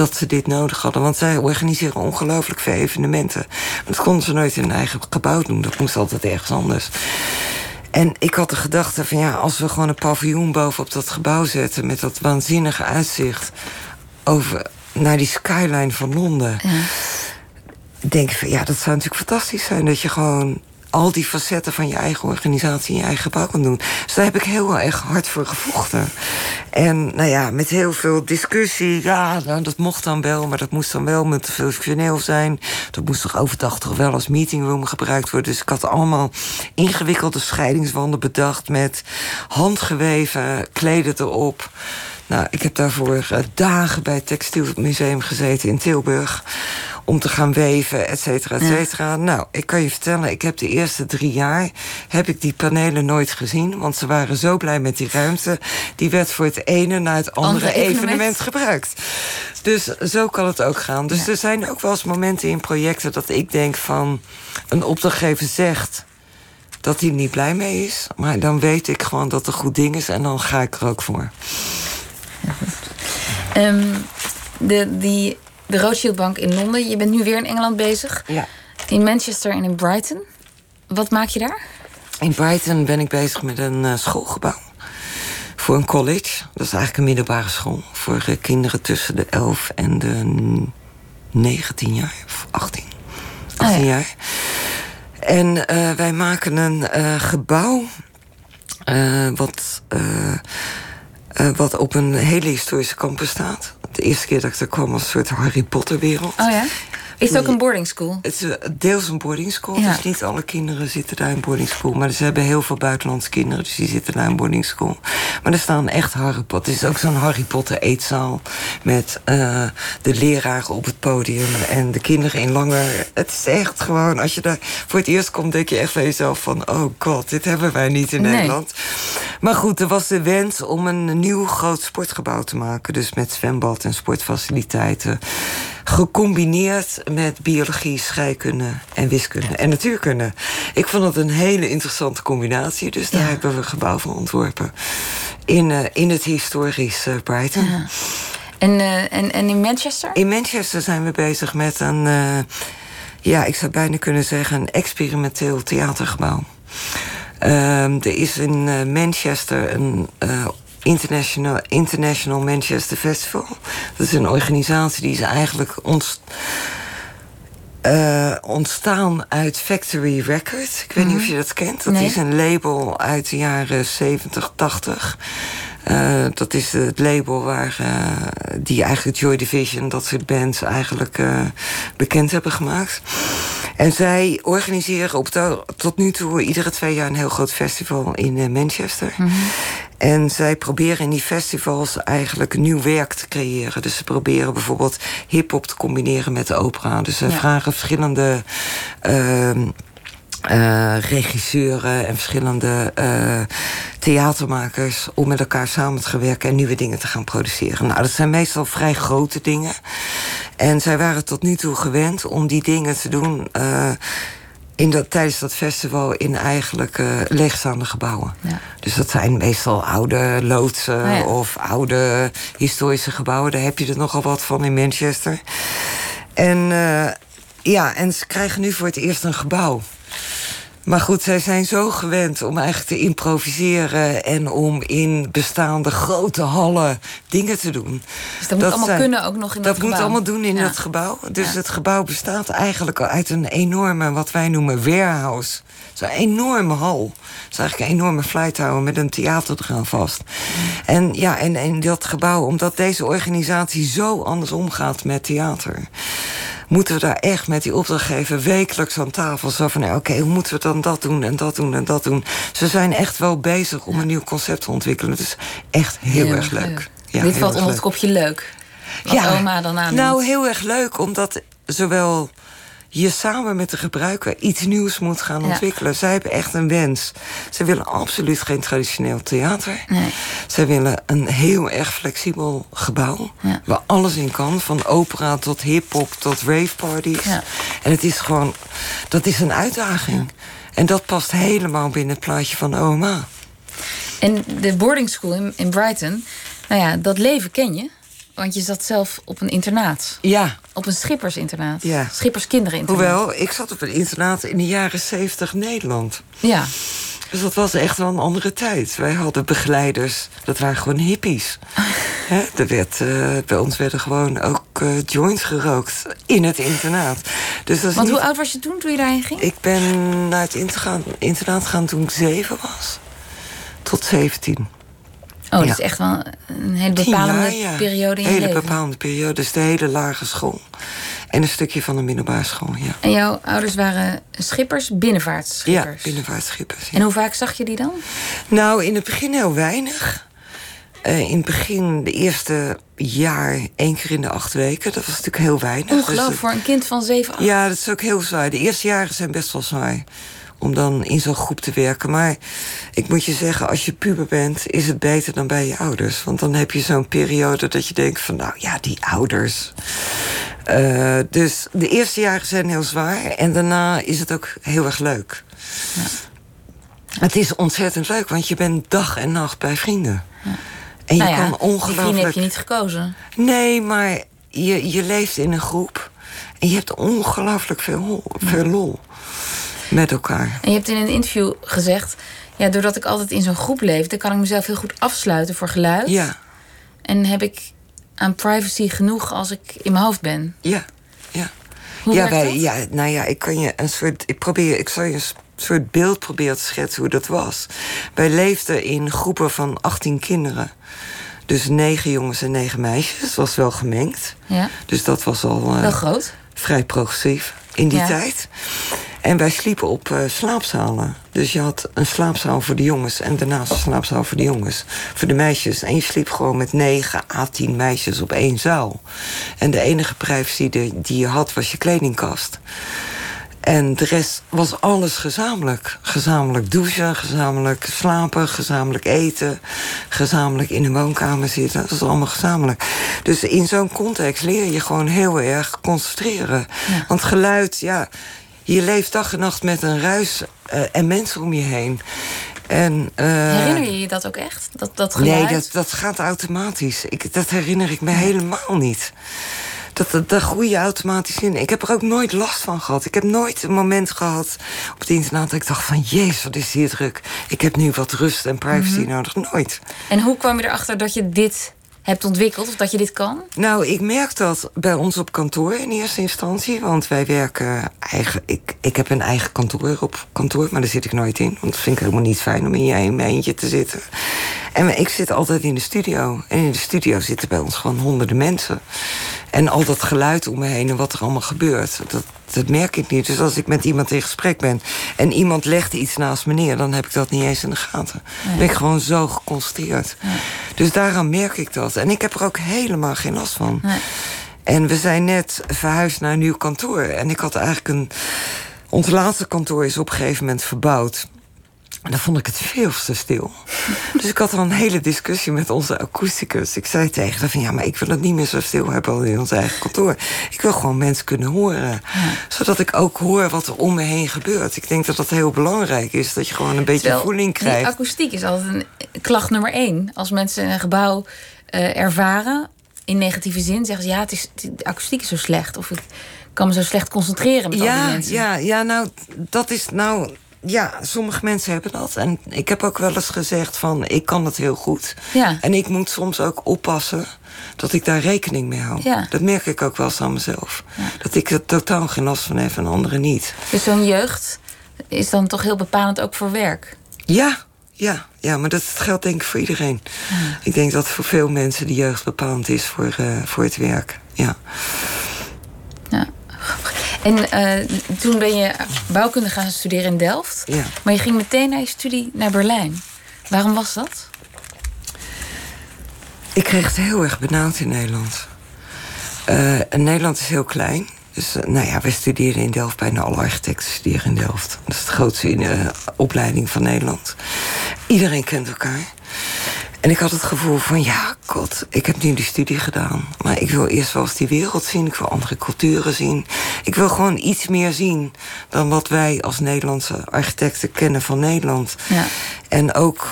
[SPEAKER 4] dat ze dit nodig hadden. Want zij organiseren ongelooflijk veel evenementen. Maar dat konden ze nooit in hun eigen gebouw doen. Dat moest altijd ergens anders. En ik had de gedachte van ja, als we gewoon een paviljoen bovenop dat gebouw zetten... met dat waanzinnige uitzicht over, naar die skyline van Londen... Ja. denk ik van ja, dat zou natuurlijk fantastisch zijn... dat je gewoon al die facetten van je eigen organisatie in je eigen gebouw kan doen. Dus daar heb ik heel erg hard voor gevochten. En nou ja, met heel veel discussie. Ja, nou, dat mocht dan wel, maar dat moest dan wel met functioneel zijn. Dat moest toch overdag toch wel als meetingroom gebruikt worden. Dus ik had allemaal ingewikkelde scheidingswanden bedacht met handgeweven kleden erop. Nou, ik heb daarvoor eh, dagen bij het Textielmuseum gezeten in Tilburg om te gaan weven, et cetera, et cetera. Nou, ik kan je vertellen, ik heb de eerste drie jaar... heb ik die panelen nooit gezien, want ze waren zo blij met die ruimte. Die werd voor het ene naar het andere, evenement. gebruikt. Dus zo kan het ook gaan. Dus er zijn ook wel eens momenten in projecten dat ik denk van... een opdrachtgever zegt dat hij niet blij mee is. Maar dan weet ik gewoon dat het goed ding is en dan ga ik er ook voor.
[SPEAKER 3] Um, de, die de Rothschild Bank in Londen. Je bent nu weer in Engeland bezig.
[SPEAKER 4] Ja.
[SPEAKER 3] In Manchester en in Brighton. Wat maak je daar?
[SPEAKER 4] In Brighton ben ik bezig met een uh, schoolgebouw. voor een college. Dat is eigenlijk een middelbare school. Voor eh, kinderen tussen de 11 en de 19 jaar. Of 18. 18 jaar. En uh, wij maken een gebouw. wat, wat op een hele historische campus staat. De eerste keer dat ik er kwam was een soort Harry Potter wereld.
[SPEAKER 3] Oh ja? Is het ook een boarding school?
[SPEAKER 4] Het is deels een boarding school. Dus niet alle kinderen zitten daar in boarding school. Maar ze hebben heel veel buitenlandse kinderen. Dus die zitten daar in boarding school. Maar er staan echt Harry Potter. Het is ook zo'n Harry Potter eetzaal. Met uh, de leraren op het podium. En de kinderen in lange... Het is echt gewoon... Als je daar voor het eerst komt, denk je echt van jezelf van... Oh god, dit hebben wij niet in Nederland. Maar goed, er was de wens om een nieuw groot sportgebouw te maken. Dus met zwembad en sportfaciliteiten gecombineerd met biologie, scheikunde en wiskunde en natuurkunde. Ik vond het een hele interessante combinatie, dus daar hebben we een gebouw van ontworpen. In, uh, in het historisch uh, Brighton. Ja.
[SPEAKER 3] En, uh, en, en in Manchester?
[SPEAKER 4] In Manchester zijn we bezig met een, ja, ik zou bijna kunnen zeggen, een experimenteel theatergebouw. Ehm, er is in Manchester een International, International Manchester Festival. Dat is een organisatie die is eigenlijk uh, ontstaan uit Factory Records. Ik weet niet of mhm. je dat kent. Dat is een label uit de jaren 70, 80. Uh, dat is het label waar uh, die eigenlijk Joy Division, dat soort bands, eigenlijk bekend hebben gemaakt. En zij organiseren op to tot nu toe iedere twee jaar een heel groot festival in Manchester. Mm -hmm. En zij proberen in die festivals eigenlijk nieuw werk te creëren. Dus ze proberen bijvoorbeeld hip-hop te combineren met de opera. Dus ze ja. vragen verschillende. Uh, uh, regisseuren en verschillende uh, theatermakers om met elkaar samen te werken en nieuwe dingen te gaan produceren. Nou, dat zijn meestal vrij grote dingen. En zij waren tot nu toe gewend om die dingen te doen. Uh, in dat, tijdens dat festival in eigenlijk uh, leegstaande gebouwen. Ja. Dus dat zijn meestal oude loodsen oh ja. of oude historische gebouwen. Daar heb je er nogal wat van in Manchester. En uh, ja, en ze krijgen nu voor het eerst een gebouw. Maar goed, zij zijn zo gewend om eigenlijk te improviseren en om in bestaande grote hallen dingen te doen.
[SPEAKER 3] Dus dat, moet allemaal zij, kunnen ook nog in dat,
[SPEAKER 4] dat moet allemaal doen in ja. het gebouw. Dus ja. het gebouw bestaat eigenlijk uit een enorme, wat wij noemen, warehouse. Zo'n enorme hal. Het is eigenlijk een enorme flighttower met een theater eraan vast. En ja, en in dat gebouw, omdat deze organisatie zo anders omgaat met theater moeten we daar echt met die opdrachtgever wekelijks aan tafel. Zo van, nou, oké, okay, hoe moeten we dan dat doen en dat doen en dat doen. Ze zijn echt wel bezig om een nieuw concept te ontwikkelen. Het is echt heel, heel erg leuk. leuk.
[SPEAKER 3] Ja, Dit valt onder het kopje leuk. Wat ja, oma dan aan
[SPEAKER 4] Nou, heel erg leuk, omdat zowel je samen met de gebruiker iets nieuws moet gaan ontwikkelen. Ja. Zij hebben echt een wens. Ze willen absoluut geen traditioneel theater. Nee. Zij willen een heel erg flexibel gebouw. Ja. Waar alles in kan. Van opera tot hip-hop tot rave parties. Ja. En het is gewoon. Dat is een uitdaging. En dat past helemaal binnen het plaatje van oma.
[SPEAKER 3] En de boarding school in, in Brighton. Nou ja, dat leven ken je. Want je zat zelf op een internaat.
[SPEAKER 4] Ja.
[SPEAKER 3] Op een schippersinternaat.
[SPEAKER 4] Ja.
[SPEAKER 3] Schipperskindereninternaat.
[SPEAKER 4] Hoewel, ik zat op een internaat in de jaren 70 Nederland.
[SPEAKER 3] Ja.
[SPEAKER 4] Dus dat was echt wel een andere tijd. Wij hadden begeleiders, dat waren gewoon hippies. He, er werd, uh, bij ons werden gewoon ook uh, joints gerookt in het internaat. Dus dat
[SPEAKER 3] Want
[SPEAKER 4] niet...
[SPEAKER 3] hoe oud was je toen, toen je daarheen ging?
[SPEAKER 4] Ik ben naar het internaat gegaan toen ik zeven was. Tot zeventien.
[SPEAKER 3] Oh, dat is echt wel een hele bepalende
[SPEAKER 4] jaar, ja.
[SPEAKER 3] periode in
[SPEAKER 4] je
[SPEAKER 3] hele
[SPEAKER 4] leven. bepaalde periode. Dus de hele lage school. En een stukje van de middelbare school, ja.
[SPEAKER 3] En jouw ouders waren schippers, binnenvaartschippers?
[SPEAKER 4] Ja, binnenvaartschippers. Ja.
[SPEAKER 3] En hoe vaak zag je die dan?
[SPEAKER 4] Nou, in het begin heel weinig. Uh, in het begin, de eerste jaar, één keer in de acht weken. Dat was natuurlijk heel weinig.
[SPEAKER 3] Ongelooflijk, dus voor een kind van zeven, acht?
[SPEAKER 4] Ja, dat is ook heel zwaar. De eerste jaren zijn best wel zwaar om dan in zo'n groep te werken. Maar ik moet je zeggen, als je puber bent, is het beter dan bij je ouders. Want dan heb je zo'n periode dat je denkt van, nou ja, die ouders. Uh, dus de eerste jaren zijn heel zwaar en daarna is het ook heel erg leuk. Ja. Het is ontzettend leuk, want je bent dag en nacht bij vrienden. Ja. En je
[SPEAKER 3] nou ja,
[SPEAKER 4] kan ongelooflijk.
[SPEAKER 3] Vrienden heb je niet gekozen.
[SPEAKER 4] Nee, maar je, je leeft in een groep en je hebt ongelooflijk veel, veel lol met elkaar.
[SPEAKER 3] En je hebt in een interview gezegd... ja, doordat ik altijd in zo'n groep leefde, kan ik mezelf heel goed afsluiten voor geluid.
[SPEAKER 4] Ja,
[SPEAKER 3] En heb ik aan privacy genoeg als ik in mijn hoofd ben.
[SPEAKER 4] ja, ja.
[SPEAKER 3] Hoe
[SPEAKER 4] ja,
[SPEAKER 3] dat?
[SPEAKER 4] ja, nou ja, ik kan je een soort. Ik probeer, ik zal je een soort beeld proberen te schetsen hoe dat was. Wij leefden in groepen van 18 kinderen. Dus negen jongens en negen meisjes. Dat was wel gemengd.
[SPEAKER 3] Ja,
[SPEAKER 4] Dus dat was al eh,
[SPEAKER 3] wel groot.
[SPEAKER 4] vrij progressief in die
[SPEAKER 3] Ja.
[SPEAKER 4] tijd. En wij sliepen op eh, slaapzalen. Dus je had een slaapzaal voor de jongens en daarnaast een slaapzaal voor de jongens. Voor de meisjes. En je sliep gewoon met 9 à 10 meisjes op één zaal. En de enige privacy die, die je had was je kledingkast. En de rest was alles gezamenlijk. Gezamenlijk douchen, gezamenlijk slapen, gezamenlijk eten, gezamenlijk in een woonkamer zitten. Dat is allemaal gezamenlijk. Dus in zo'n context leer je gewoon heel erg concentreren.
[SPEAKER 3] Ja.
[SPEAKER 4] Want geluid, ja, je leeft dag en nacht met een ruis eh, en mensen om je heen. En, eh,
[SPEAKER 3] Herinner je je dat ook echt? Dat, dat geluid?
[SPEAKER 4] Nee, dat, dat gaat automatisch. Ik, dat herinner ik me helemaal niet. Dat, dat, daar groei je automatisch in. Ik heb er ook nooit last van gehad. Ik heb nooit een moment gehad op het internaat dat ik dacht van... jezus, wat is hier druk. Ik heb nu wat rust en privacy
[SPEAKER 3] Mhm.
[SPEAKER 4] nodig. Nooit.
[SPEAKER 3] En hoe kwam je erachter dat je dit hebt ontwikkeld? Of dat je dit kan?
[SPEAKER 4] Nou, ik merk dat bij ons op kantoor in eerste instantie. Want wij werken eigen. Ik, ik heb een eigen kantoor op kantoor, maar daar zit ik nooit in. Want dat vind ik helemaal niet fijn om in je mijn eentje te zitten. En ik zit altijd in de studio. En in de studio zitten bij ons gewoon honderden mensen. En al dat geluid om me heen en wat er allemaal gebeurt. Dat, dat merk ik niet. Dus als ik met iemand in gesprek ben en iemand legt iets naast me neer, dan heb ik dat niet eens in de gaten. Dan ben ik gewoon zo geconcentreerd. Dus daaraan merk ik dat. En ik heb er ook helemaal geen last van. En we zijn net verhuisd naar een nieuw kantoor. En ik had eigenlijk een. Ons laatste kantoor is op een gegeven moment verbouwd. En dan vond ik het veel te stil. Dus ik had al een hele discussie met onze akoesticus. Ik zei tegen haar van ja, maar ik wil het niet meer zo stil hebben in ons eigen kantoor. Ik wil gewoon mensen kunnen horen. Zodat ik ook hoor wat er om me heen gebeurt. Ik denk dat dat heel belangrijk is. Dat je gewoon een beetje
[SPEAKER 3] Terwijl
[SPEAKER 4] voeling krijgt.
[SPEAKER 3] akoestiek is altijd een klacht nummer één. Als mensen een gebouw eh, ervaren in negatieve zin, zeggen ze ja, het is, de akoestiek is zo slecht. Of ik kan me zo slecht concentreren met al die
[SPEAKER 4] Ja,
[SPEAKER 3] mensen.
[SPEAKER 4] ja, ja, nou, dat is nou. Ja, sommige mensen hebben dat. En ik heb ook wel eens gezegd van, ik kan het heel goed.
[SPEAKER 3] Ja.
[SPEAKER 4] En ik moet soms ook oppassen dat ik daar rekening mee hou.
[SPEAKER 3] Ja.
[SPEAKER 4] Dat merk ik ook wel eens aan mezelf. Dat ik er totaal geen last van heb en anderen niet.
[SPEAKER 3] Dus zo'n jeugd is dan toch heel bepalend ook voor werk.
[SPEAKER 4] Ja, ja, ja, maar dat geldt denk ik voor iedereen. Ik denk dat voor veel mensen de jeugd bepalend is voor, eh, voor het werk. Ja.
[SPEAKER 3] Ja. En eh, toen ben je bouwkunde gaan studeren in Delft.
[SPEAKER 4] Ja.
[SPEAKER 3] Maar je ging meteen na je studie naar Berlijn. Waarom was dat?
[SPEAKER 4] Ik kreeg het heel erg benauwd in Nederland. Eh, Nederland is heel klein. Dus eh, nou ja, wij studeren in Delft. Bijna alle architecten studeren in Delft. Dat is de grootste eh, opleiding van Nederland. Iedereen kent elkaar. En ik had het gevoel van, ja, god, ik heb nu die studie gedaan. Maar ik wil eerst wel eens die wereld zien. Ik wil andere culturen zien. Ik wil gewoon iets meer zien dan wat wij als Nederlandse architecten kennen van Nederland.
[SPEAKER 3] Ja.
[SPEAKER 4] En ook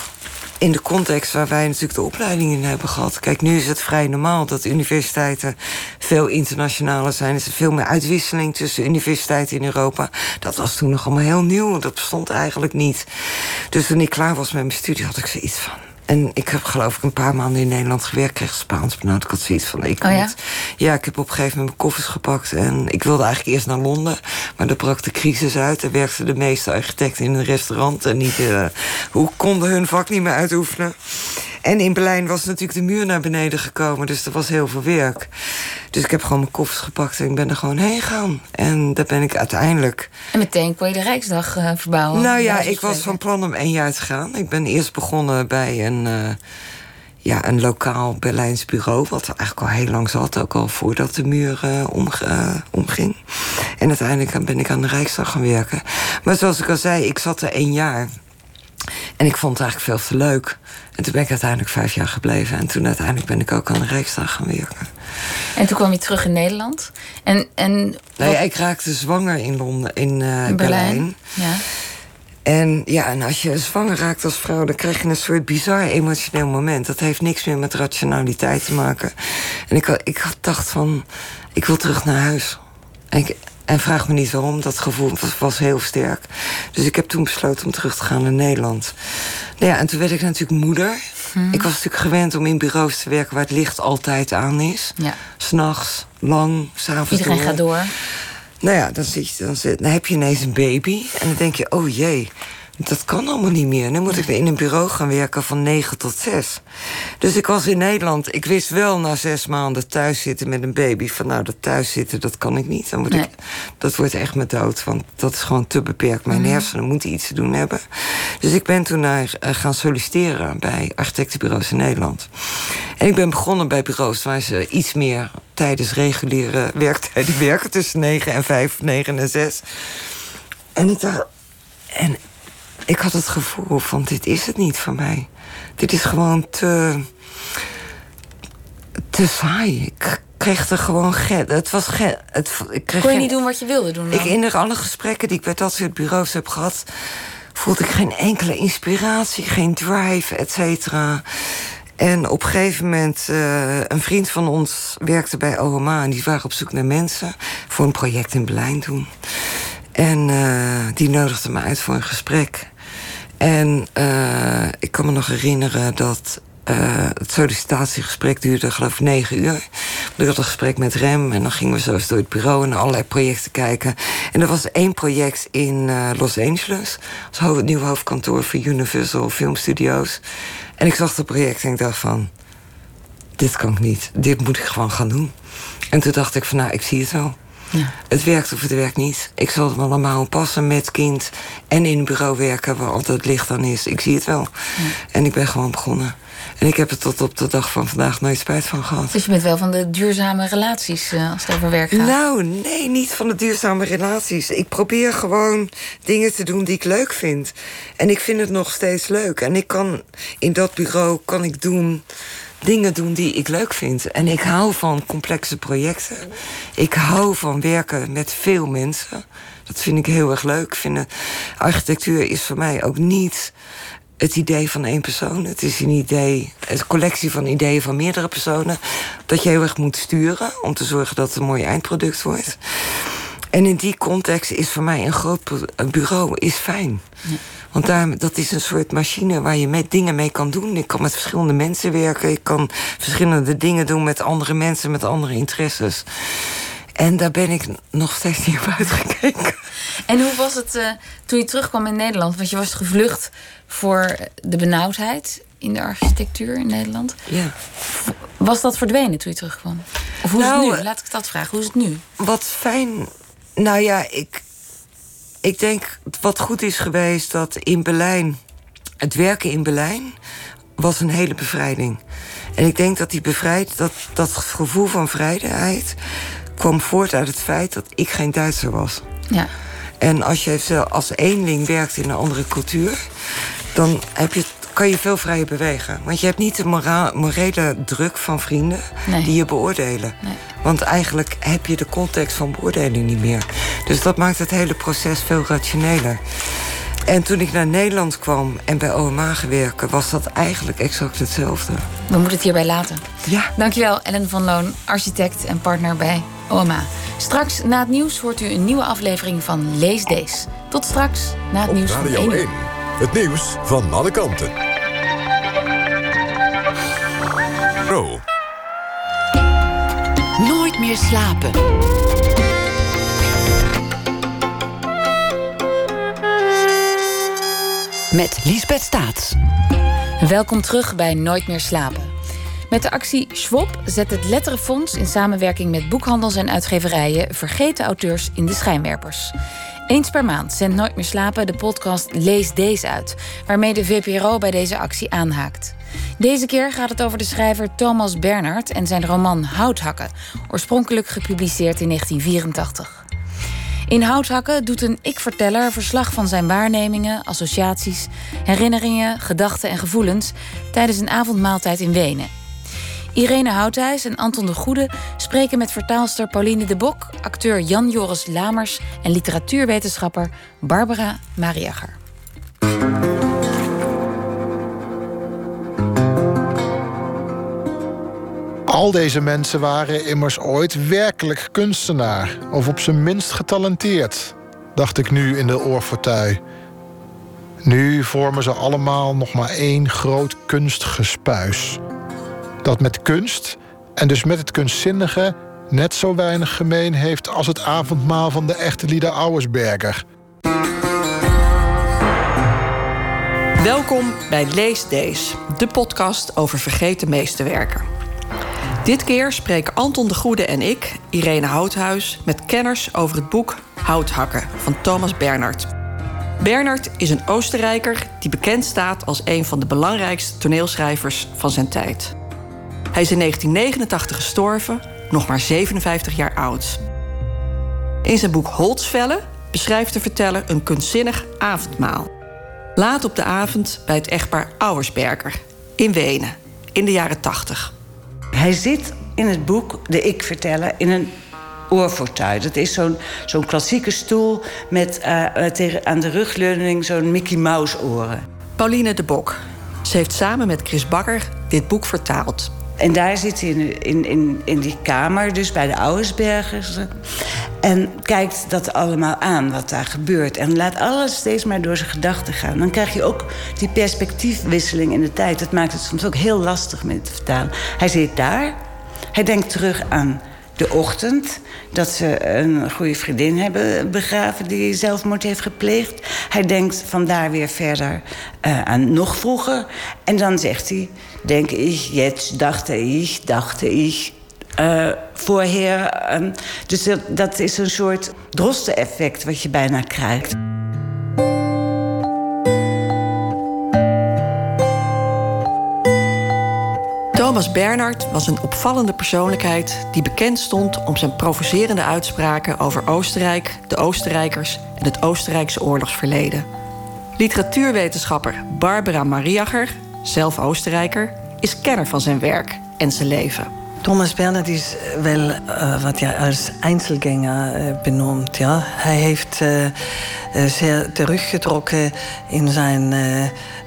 [SPEAKER 4] in de context waar wij natuurlijk de opleiding in hebben gehad. Kijk, nu is het vrij normaal dat universiteiten veel internationaler zijn. Er is veel meer uitwisseling tussen universiteiten in Europa. Dat was toen nog allemaal heel nieuw. Dat bestond eigenlijk niet. Dus toen ik klaar was met mijn studie had ik zoiets van... En ik heb geloof ik een paar maanden in Nederland gewerkt, kreeg Spaans benauwd. Ik had zoiets van, ik
[SPEAKER 3] Oh ja?
[SPEAKER 4] moet... Ja, ik heb op een gegeven moment mijn koffers gepakt. En ik wilde eigenlijk eerst naar Londen. Maar daar brak de crisis uit. Er werkten de meeste architecten in een restaurant. En niet, eh, hoe konden hun vak niet meer uitoefenen. En in Berlijn was natuurlijk de muur naar beneden gekomen. Dus er was heel veel werk. Dus ik heb gewoon mijn koffers gepakt en ik ben er gewoon heen gegaan. En daar ben ik uiteindelijk...
[SPEAKER 3] En meteen kon je de Rijksdag eh, verbouwen.
[SPEAKER 4] Nou ja, ik was van plan om één jaar te gaan. Ik ben eerst begonnen bij een, eh, ja, een lokaal Berlijns bureau... wat er eigenlijk al heel lang zat, ook al voordat de muur eh, omging. En uiteindelijk ben ik aan de Rijksdag gaan werken. Maar zoals ik al zei, ik zat er één jaar... En ik vond het eigenlijk veel te leuk. En toen ben ik uiteindelijk vijf jaar gebleven. En toen uiteindelijk ben ik ook aan de Rijksdag gaan werken.
[SPEAKER 3] En toen kwam je terug in Nederland. En, en
[SPEAKER 4] Nee,
[SPEAKER 3] wat-
[SPEAKER 4] ik raakte zwanger in Londen, in, eh,
[SPEAKER 3] in
[SPEAKER 4] Berlijn.
[SPEAKER 3] Berlijn. Ja.
[SPEAKER 4] En ja, en als je zwanger raakt als vrouw, dan krijg je een soort bizar emotioneel moment. Dat heeft niks meer met rationaliteit te maken. En ik, had- ik had dacht van, ik wil terug naar huis. En ik, En vraag me niet waarom, dat gevoel was, was heel sterk. Dus ik heb toen besloten om terug te gaan naar Nederland. Nou ja, en toen werd ik natuurlijk moeder.
[SPEAKER 3] Mhm.
[SPEAKER 4] Ik was natuurlijk gewend om in bureaus te werken waar het licht altijd aan is.
[SPEAKER 3] Ja.
[SPEAKER 4] S'nachts, lang, s'avonds
[SPEAKER 3] Iedereen
[SPEAKER 4] door.
[SPEAKER 3] gaat door.
[SPEAKER 4] Nou ja, dan, zit je, dan, zit, dan heb je ineens een baby. En dan denk je, oh jee, dat kan allemaal niet meer. Nu moet ik weer in een bureau gaan werken van 9 tot 6. Dus ik was in Nederland. Ik wist wel na zes maanden thuis zitten met een baby... van nou, dat thuis zitten, dat kan ik niet. Dan moet
[SPEAKER 3] Nee.
[SPEAKER 4] ik, dat wordt echt mijn dood, want dat is gewoon te beperkt. Mijn
[SPEAKER 3] Mhm.
[SPEAKER 4] hersenen moeten iets te doen hebben. Dus ik ben toen naar, eh, gaan solliciteren bij architectenbureaus in Nederland. En ik ben begonnen bij bureaus waar ze iets meer tijdens reguliere werktijden werken. Tussen 9 en 5, 9 en 6. En ik dacht. En ik had het gevoel van: dit is het niet voor mij. Dit is gewoon te. te saai. Ik kreeg er gewoon. Ge het was. Ge het, ik kreeg
[SPEAKER 3] Kon je niet doen wat je wilde doen dan?
[SPEAKER 4] ik in alle gesprekken die ik bij dat soort bureaus heb gehad, voelde ik geen enkele inspiratie, geen drive, et cetera. En op een gegeven moment, eh, een vriend van ons werkte bij OMA en die waren op zoek naar mensen voor een project in Berlijn toen. En eh, die nodigde me uit voor een gesprek. En eh, ik kan me nog herinneren dat eh, het sollicitatiegesprek duurde geloof ik negen uur. Ik had een gesprek met Rem en dan gingen we zo eens door het bureau... en allerlei projecten kijken. En er was één project in eh, Los Angeles. Dat was het nieuwe hoofdkantoor voor Universal Film Studios. En ik zag dat project en ik dacht van... dit kan ik niet, dit moet ik gewoon gaan doen. En toen dacht ik van, nou, ik zie het wel.
[SPEAKER 3] Ja.
[SPEAKER 4] Het werkt of het werkt niet. Ik zal het me allemaal passen met kind en in een bureau werken waar altijd licht aan is. Ik zie het wel. En ik ben gewoon begonnen. En ik heb er tot op de dag van vandaag nooit spijt van gehad.
[SPEAKER 3] Dus je bent wel van de duurzame relaties eh, als het over werk gaat.
[SPEAKER 4] Nou, nee, niet van de duurzame relaties. Ik probeer gewoon dingen te doen die ik leuk vind. En ik vind het nog steeds leuk. En ik kan in dat bureau kan ik doen dingen doen die ik leuk vind. En ik hou van complexe projecten. Ik hou van werken met veel mensen. Dat vind ik heel erg leuk. Ik vind het- architectuur is voor mij ook niet het idee van één persoon. Het is een idee, een collectie van ideeën van meerdere personen. Dat je heel erg moet sturen om te zorgen dat het een mooi eindproduct wordt. En in die context is voor mij een groot bureau is fijn. Want daar, dat is een soort machine waar je met dingen mee kan doen. Ik kan met verschillende mensen werken. Ik kan verschillende dingen doen met andere mensen, met andere interesses. En daar ben ik nog steeds niet op uitgekeken.
[SPEAKER 3] En hoe was het eh, toen je terugkwam in Nederland? Want je was gevlucht voor de benauwdheid in de architectuur in Nederland.
[SPEAKER 4] Ja.
[SPEAKER 3] Was dat verdwenen toen je terugkwam? Of hoe is
[SPEAKER 4] Nou,
[SPEAKER 3] het nu?
[SPEAKER 4] eh,
[SPEAKER 3] Laat ik dat vragen. Hoe is het nu?
[SPEAKER 4] Wat fijn. Nou ja, ik, ik denk wat goed is geweest dat in Berlijn. Het werken in Berlijn was een hele bevrijding. En ik denk dat die bevrijd, dat, dat gevoel van vrijheid kwam voort uit het feit dat ik geen Duitser was.
[SPEAKER 3] Ja.
[SPEAKER 4] En als je als eenling werkt in een andere cultuur, dan heb je, kan je veel vrijer bewegen. Want je hebt niet de mora- morele druk van vrienden
[SPEAKER 3] Nee.
[SPEAKER 4] die je beoordelen.
[SPEAKER 3] Nee.
[SPEAKER 4] Want eigenlijk heb je de context van beoordeling niet meer. Dus dat maakt het hele proces veel rationeler. En toen ik naar Nederland kwam en bij OMA gewerkt, was dat eigenlijk exact hetzelfde.
[SPEAKER 3] We moeten het hierbij laten.
[SPEAKER 4] Ja.
[SPEAKER 3] Dankjewel, Ellen van Loon, architect en partner bij OMA. Straks na het nieuws hoort u een nieuwe aflevering van Lees Deze. Tot straks na het
[SPEAKER 1] Op
[SPEAKER 3] nieuws van
[SPEAKER 1] Radio
[SPEAKER 3] 1 uur.
[SPEAKER 1] 1. Het nieuws van alle kanten. Pro.
[SPEAKER 2] Nooit meer slapen. Met Liesbeth Staats.
[SPEAKER 3] Welkom terug bij Nooit meer slapen. Met de actie Schwab zet het Letterenfonds in samenwerking met boekhandels en uitgeverijen vergeten auteurs in de schijnwerpers. Eens per maand zendt Nooit meer slapen de podcast Lees Deze uit, waarmee de VPRO bij deze actie aanhaakt. Deze keer gaat het over de schrijver Thomas Bernhard en zijn roman Houthakken, oorspronkelijk gepubliceerd in 1984. In Houthakken doet een ik-verteller verslag van zijn waarnemingen, associaties, herinneringen, gedachten en gevoelens tijdens een avondmaaltijd in Wenen. Irene Houthuis en Anton de Goede spreken met vertaalster Pauline de Bok, acteur Jan-Joris Lamers en literatuurwetenschapper Barbara Mariager.
[SPEAKER 5] Al deze mensen waren immers ooit werkelijk kunstenaar, of op zijn minst getalenteerd, dacht ik nu in de oorfortuin. Nu vormen ze allemaal nog maar één groot kunstgespuis. Dat met kunst, en dus met het kunstzinnige, net zo weinig gemeen heeft als het avondmaal van de echte Lieder Auersberger.
[SPEAKER 6] Welkom bij Lees Days, de podcast over vergeten meesterwerken. Dit keer spreken Anton de Goede en ik, Irene Houthuis, met kenners over het boek Houthakken van Thomas Bernhard. Bernhard is een Oostenrijker die bekend staat als een van de belangrijkste toneelschrijvers van zijn tijd. Hij is in 1989 gestorven, nog maar 57 jaar oud. In zijn boek Holtzvellen beschrijft de verteller een kunstzinnig avondmaal. Laat op de avond bij het echtpaar Auersberger in Wenen in de jaren 80.
[SPEAKER 7] Hij zit in het boek De Ik Vertellen in een oorfortuin. Dat is zo'n zo'n klassieke stoel met uh, tegen, aan de rugleuning zo'n Mickey Mouse oren.
[SPEAKER 6] Pauline de Bok. Ze heeft samen met Chris Bakker dit boek vertaald.
[SPEAKER 7] En daar zit hij in, in, in, in die kamer, dus bij de Ouwersbergers. En kijkt dat allemaal aan, wat daar gebeurt. En laat alles steeds maar door zijn gedachten gaan. Dan krijg je ook die perspectiefwisseling in de tijd. Dat maakt het soms ook heel lastig met te vertalen. Hij zit daar. Hij denkt terug aan de ochtend dat ze een goede vriendin hebben begraven die zelfmoord heeft gepleegd. Hij denkt vandaar weer verder uh, aan nog vroeger. En dan zegt hij: Denk ik, jetzt dachte ik, dachte ik. Uh, voorheer. Uh, dus dat, dat is een soort drosten-effect wat je bijna krijgt.
[SPEAKER 6] Thomas Bernhard was een opvallende persoonlijkheid die bekend stond om zijn provocerende uitspraken over Oostenrijk, de Oostenrijkers en het Oostenrijkse oorlogsverleden. Literatuurwetenschapper Barbara Mariacher, zelf Oostenrijker, is kenner van zijn werk en zijn leven.
[SPEAKER 8] Thomas Bernhard is wel uh, wat je als Einzelgänger uh, benoemt. Ja? Hij heeft uh, zeer teruggetrokken in zijn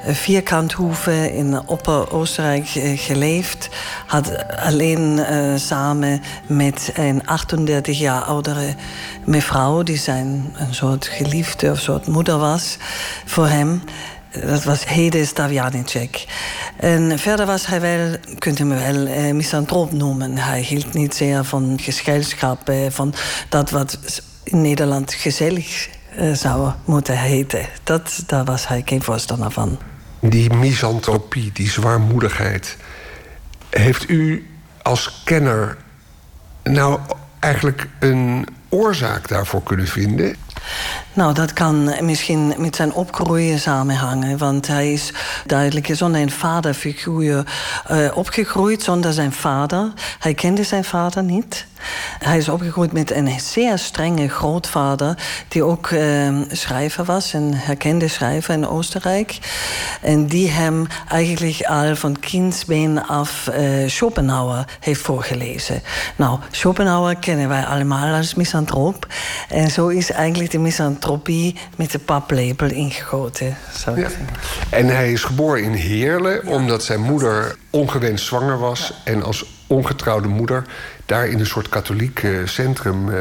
[SPEAKER 8] vierkanthoeve in Opper-Oostenrijk geleefd. Had alleen samen met een 38 jaar oudere mevrouw, die zijn een soort geliefde of soort moeder was voor hem. Dat was Hede Stavjanicek. En verder was hij wel, kunt u me wel, eh, misantroop noemen. Hij hield niet zeer van gezelschap, eh, van dat wat in Nederland gezellig eh, zou moeten heten. Dat, daar was hij geen voorstander van.
[SPEAKER 9] Die misantropie, die zwaarmoedigheid. Heeft u als kenner nou eigenlijk een oorzaak daarvoor kunnen vinden?
[SPEAKER 8] Nou, dat kan misschien met zijn opgroeien samenhangen. Want hij is duidelijk zonder een vaderfiguur uh, opgegroeid, zonder zijn vader. Hij kende zijn vader niet. Hij is opgegroeid met een zeer strenge grootvader, die ook uh, schrijver was, een herkende schrijver in Oostenrijk. En die hem eigenlijk al van kindsbeen af uh, Schopenhauer heeft voorgelezen. Nou, Schopenhauer kennen wij allemaal als misantroop. En zo is eigenlijk de misantropie met de paplepel ingegoten. Zou ik ja.
[SPEAKER 9] En hij is geboren in Heerlen, omdat zijn moeder ongewenst zwanger was. En als ongetrouwde moeder daar in een soort katholiek uh, centrum. Uh,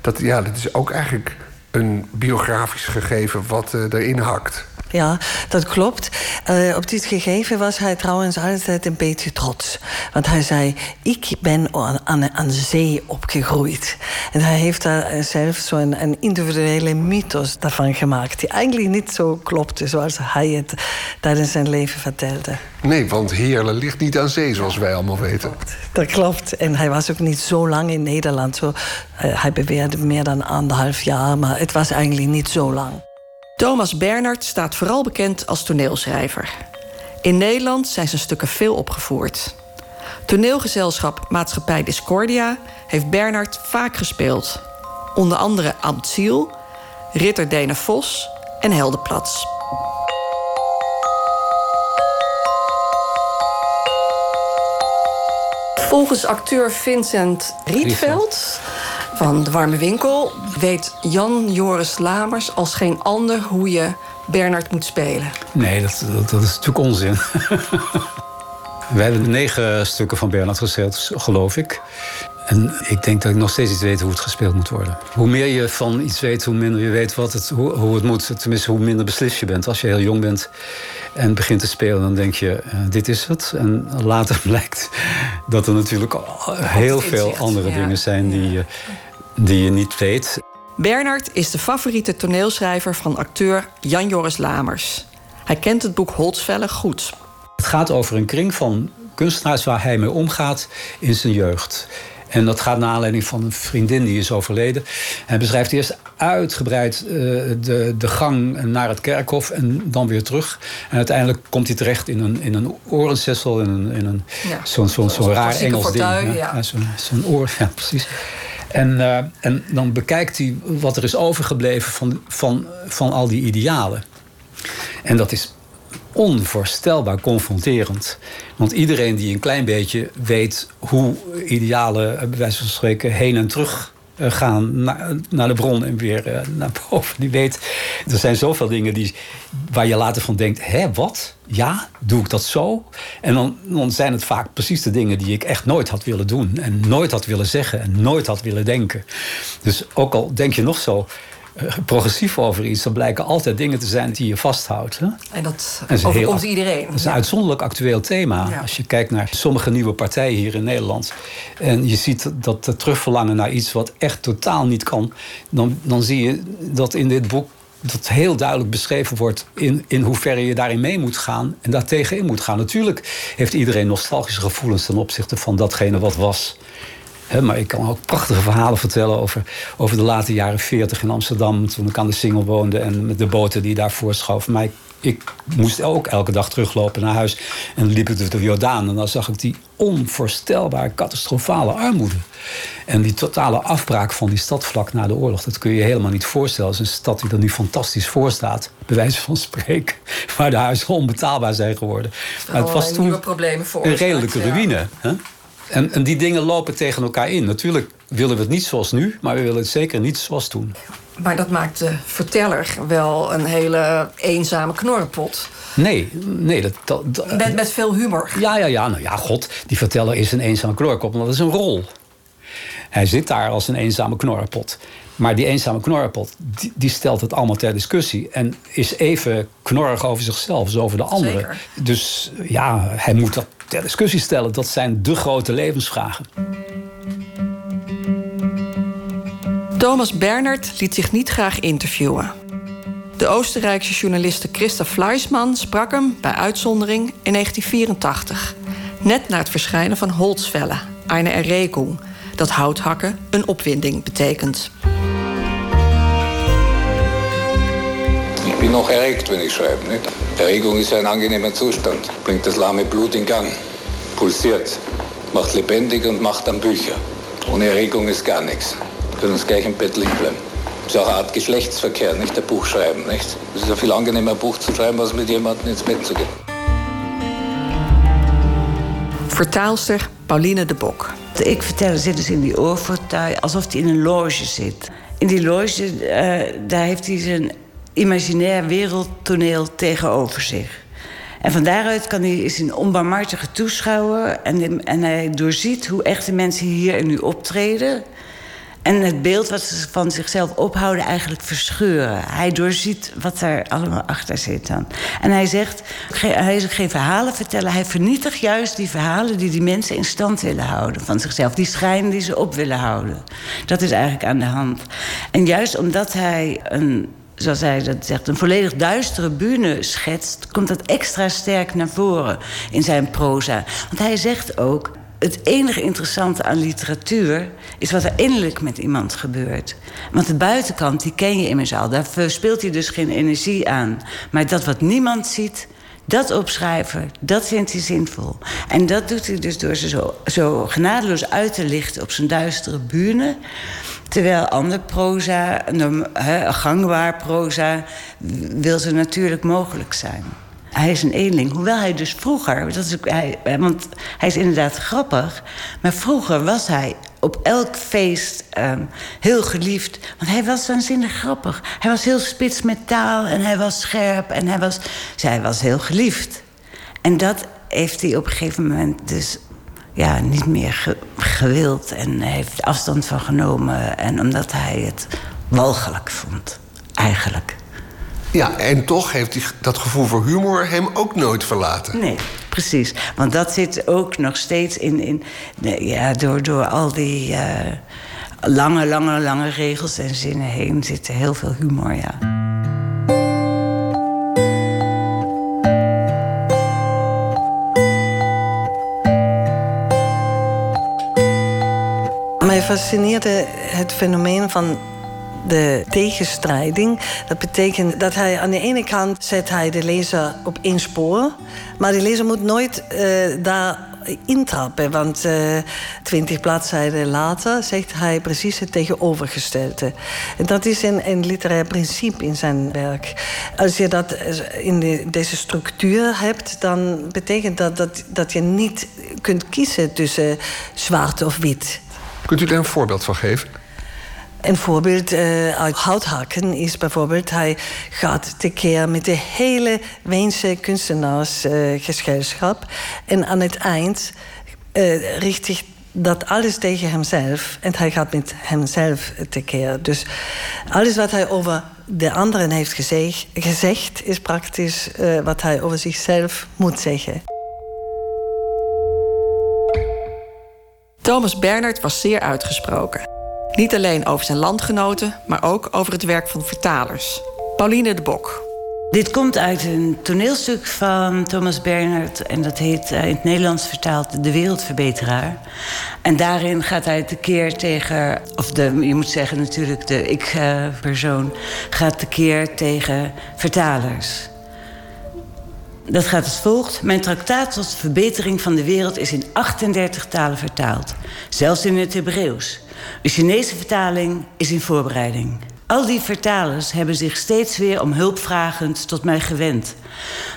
[SPEAKER 9] dat, ja, dat is ook eigenlijk een biografisch gegeven wat uh, erin hakt.
[SPEAKER 8] Ja, dat klopt. Uh, op dit gegeven was hij trouwens altijd een beetje trots. Want hij zei, ik ben aan, aan, aan zee opgegroeid. En hij heeft daar zelf zo'n een individuele mythos daarvan gemaakt... die eigenlijk niet zo klopte zoals hij het tijdens zijn leven vertelde.
[SPEAKER 9] Nee, want Heerlen ligt niet aan zee, zoals wij allemaal weten.
[SPEAKER 8] Dat klopt. En hij was ook niet zo lang in Nederland. Zo, uh, hij beweerde meer dan anderhalf jaar, maar het was eigenlijk niet zo lang.
[SPEAKER 6] Thomas Bernhard staat vooral bekend als toneelschrijver. In Nederland zijn zijn stukken veel opgevoerd. Toneelgezelschap Maatschappij Discordia heeft Bernhard vaak gespeeld. Onder andere Amtsiel, Ritter Dene Vos en Heldenplats. Volgens acteur Vincent Rietveld van De Warme Winkel weet Jan Joris Lamers als geen ander hoe je Bernard moet spelen.
[SPEAKER 10] Nee, dat, dat, dat is natuurlijk onzin. We hebben negen stukken van Bernhard geschreven, geloof ik. En ik denk dat ik nog steeds niet weet hoe het gespeeld moet worden. Hoe meer je van iets weet, hoe minder je weet wat het, hoe, hoe het moet. Tenminste, hoe minder beslist je bent. Als je heel jong bent en begint te spelen, dan denk je: uh, dit is het. En later blijkt dat er natuurlijk heel veel andere dingen zijn die, die je niet weet.
[SPEAKER 6] Bernard is de favoriete toneelschrijver van acteur Jan Joris Lamers. Hij kent het boek Holtzvellen goed.
[SPEAKER 10] Het gaat over een kring van kunstenaars waar hij mee omgaat in zijn jeugd. En dat gaat naar aanleiding van een vriendin die is overleden. Hij beschrijft eerst uitgebreid uh, de, de gang naar het kerkhof en dan weer terug. En uiteindelijk komt hij terecht in een, in een orenzessel, in een, in een
[SPEAKER 6] ja,
[SPEAKER 10] zo'n zo, zo, zo raar Engels
[SPEAKER 6] fortuin,
[SPEAKER 10] ding.
[SPEAKER 6] Ja.
[SPEAKER 10] Ja, zo'n zo'n oor, ja, precies. En, uh, en dan bekijkt hij wat er is overgebleven van, van, van al die idealen. En dat is onvoorstelbaar confronterend. Want iedereen die een klein beetje weet hoe idealen, bij wijze van spreken, heen en terug gaan naar, naar de bron en weer uh, naar boven. Die weet, er zijn zoveel dingen die, waar je later van denkt: hè, wat? Ja, doe ik dat zo? En dan, dan zijn het vaak precies de dingen die ik echt nooit had willen doen. En nooit had willen zeggen en nooit had willen denken. Dus ook al denk je nog zo progressief over iets, dan blijken altijd dingen te zijn die je vasthoudt. Hè?
[SPEAKER 6] En dat,
[SPEAKER 10] dat
[SPEAKER 6] overkomt iedereen.
[SPEAKER 10] Dat is een uitzonderlijk actueel thema.
[SPEAKER 6] Ja.
[SPEAKER 10] Als je kijkt naar sommige nieuwe partijen hier in Nederland. en je ziet dat het terugverlangen naar iets wat echt totaal niet kan. dan, dan zie je dat in dit boek dat heel duidelijk beschreven wordt in, in hoeverre je daarin mee moet gaan en daar tegenin moet gaan. Natuurlijk heeft iedereen nostalgische gevoelens ten opzichte van datgene wat was. He, maar ik kan ook prachtige verhalen vertellen over, over de late jaren 40 in Amsterdam. Toen ik aan de Singel woonde en met de boten die daarvoor schoof. Maar ik, ik, moest ook elke dag teruglopen naar huis. En dan liep ik door de Jordaan. En dan zag ik die onvoorstelbaar catastrofale armoede. En die totale afbraak van die stad vlak na de oorlog. Dat kun je je helemaal niet voorstellen. Het is een stad die er nu fantastisch voor staat. Bij wijze van spreken. Waar de huizen onbetaalbaar zijn geworden.
[SPEAKER 6] Maar het was toen
[SPEAKER 10] een redelijke ruïne. Hè? En, en, die dingen lopen tegen elkaar in. Natuurlijk willen we het niet zoals nu, maar we willen het zeker niet zoals toen.
[SPEAKER 6] Maar dat maakt de verteller wel een hele eenzame knorrenpot.
[SPEAKER 10] Nee, nee. Dat, dat, dat,
[SPEAKER 6] met, met veel humor.
[SPEAKER 10] Ja, ja, ja. Nou ja, god, die verteller is een eenzame knorrenpot, maar dat is een rol. Hij zit daar als een eenzame knorrenpot. Maar die eenzame knorrenpot, die, die, stelt het allemaal ter discussie. En is even knorrig over zichzelf, dus over de anderen. Dus ja, hij moet dat ter discussie stellen. Dat zijn de grote levensvragen.
[SPEAKER 6] Thomas Bernhard liet zich niet graag interviewen. De Oostenrijkse journaliste Christa Fleischmann sprak hem bij uitzondering in 1984. Net na het verschijnen van Holzwelle, Eine Erregung, dat houthakken een opwinding betekent.
[SPEAKER 11] Bin noch erregt, wenn ich schreibe. Nicht? Erregung ist ein angenehmer Zustand, bringt das lahme Blut in Gang, pulsiert, macht lebendig und macht dann Bücher. Ohne Erregung ist gar nichts. Wir können uns gleich im Bett liegen bleiben. Das ist auch eine Art Geschlechtsverkehr, nicht der Buchschreiben. Nicht? Es ist ein viel angenehmer, ein Buch zu schreiben, als mit jemandem ins Bett zu gehen.
[SPEAKER 6] Vertaalster Pauline de Bok.
[SPEAKER 7] Ik vertel zit dus in die oorfortuin alsof hij in een loge zit. In die loge, uh, daar heeft hij zijn imaginair wereldtoneel tegenover zich. En van daaruit kan hij, is een onbarmhartige toeschouwer... En, en hij doorziet hoe echte mensen hier en nu optreden... en het beeld wat ze van zichzelf ophouden eigenlijk verscheuren. Hij doorziet wat er allemaal achter zit dan. En hij zegt, hij is geen verhalen vertellen... hij vernietigt juist die verhalen die die mensen in stand willen houden... van zichzelf, die schijn die ze op willen houden. Dat is eigenlijk aan de hand. En juist omdat hij een zoals hij dat zegt, een volledig duistere bühne schetst... komt dat extra sterk naar voren in zijn proza. Want hij zegt ook... het enige interessante aan literatuur... is wat er innerlijk met iemand gebeurt. Want de buitenkant, die ken je immers al. Daar speelt hij dus geen energie aan. Maar dat wat niemand ziet... Dat opschrijven, dat vindt hij zinvol. En dat doet hij dus door ze zo, zo genadeloos uit te lichten op zijn duistere bühne. Terwijl ander proza, he, gangbaar proza, wil zo natuurlijk mogelijk zijn. Hij is een eenling, hoewel hij dus vroeger, dat is want hij is inderdaad grappig, maar vroeger was hij op elk feest um, heel geliefd. Want hij was waanzinnig grappig. Hij was heel spits met taal en hij was scherp en hij was, hij was heel geliefd. En dat heeft hij op een gegeven moment dus ja, niet meer gewild en heeft afstand van genomen. En omdat hij het walgelijk vond, eigenlijk.
[SPEAKER 9] Ja, en toch heeft hij dat gevoel voor humor hem ook nooit verlaten.
[SPEAKER 7] Nee, precies. Want dat zit ook nog steeds in. in ja, door, door al die uh, lange, lange, lange regels en zinnen heen zit heel veel humor, ja.
[SPEAKER 8] Mij fascineerde het fenomeen van de tegenstrijding. Dat betekent dat hij aan de ene kant zet hij de lezer op één spoor, maar de lezer moet nooit uh, daar intrappen. Want uh, twintig bladzijden later zegt hij precies het tegenovergestelde. En dat is een, een literair principe in zijn werk. Als je dat in de, deze structuur hebt, dan betekent dat, dat dat je niet kunt kiezen tussen zwart of wit.
[SPEAKER 9] Kunt u daar een voorbeeld van geven?
[SPEAKER 8] Een voorbeeld uh, uit Houthakken is bijvoorbeeld... hij gaat tekeer met de hele Weense kunstenaarsgezelschap. Uh, en aan het eind uh, richt zich dat alles tegen hemzelf. En hij gaat met hemzelf tekeer. Dus alles wat hij over de anderen heeft gezegd is praktisch wat hij over zichzelf moet zeggen.
[SPEAKER 6] Thomas Bernhard was zeer uitgesproken. Niet alleen over zijn landgenoten, maar ook over het werk van vertalers. Pauline de Bok.
[SPEAKER 7] Dit komt uit een toneelstuk van Thomas Bernhard... en dat heet uh, in het Nederlands vertaald De Wereldverbeteraar. En daarin gaat hij tekeer tegen... of de, je moet zeggen natuurlijk de ik-persoon... gaat tekeer tegen vertalers. Dat gaat als volgt. Mijn traktaat tot verbetering van de wereld is in 38 talen vertaald. Zelfs in het Hebreeuws. De Chinese vertaling is in voorbereiding. Al die vertalers hebben zich steeds weer om hulp vragend tot mij gewend.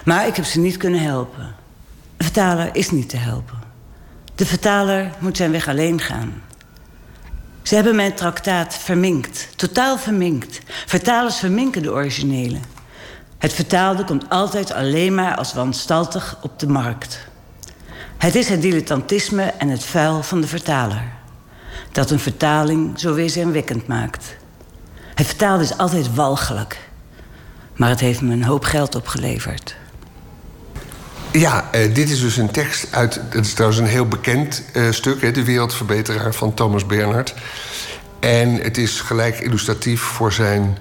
[SPEAKER 7] Maar ik heb ze niet kunnen helpen. De vertaler is niet te helpen. De vertaler moet zijn weg alleen gaan. Ze hebben mijn traktaat verminkt, totaal verminkt. Vertalers verminken de originele. Het vertaalde komt altijd alleen maar als wanstaltig op de markt. Het is het dilettantisme en het vuil van de vertaler dat een vertaling zo weerzinwekkend maakt. Het vertalen is altijd walgelijk. Maar het heeft me een hoop geld opgeleverd.
[SPEAKER 9] Ja, uh, dit is dus een tekst uit. Het is trouwens een heel bekend uh, stuk, hè, De Wereldverbeteraar van Thomas Bernhard. En het is gelijk illustratief voor zijn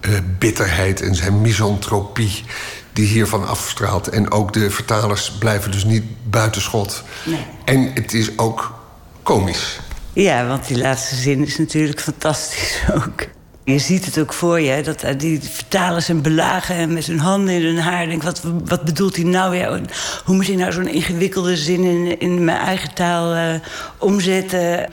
[SPEAKER 9] uh, bitterheid en zijn misantropie die hiervan afstraalt. En ook de vertalers blijven dus niet buitenschot. Nee. En het is ook komisch.
[SPEAKER 7] Ja, want die laatste zin is natuurlijk fantastisch ook. Je ziet het ook voor je, dat eh, die vertalers en belagen en met hun handen in hun haar. Denk, wat, wat bedoelt hij nou weer? Hoe moet hij nou zo'n ingewikkelde zin in, in mijn eigen taal uh, omzetten?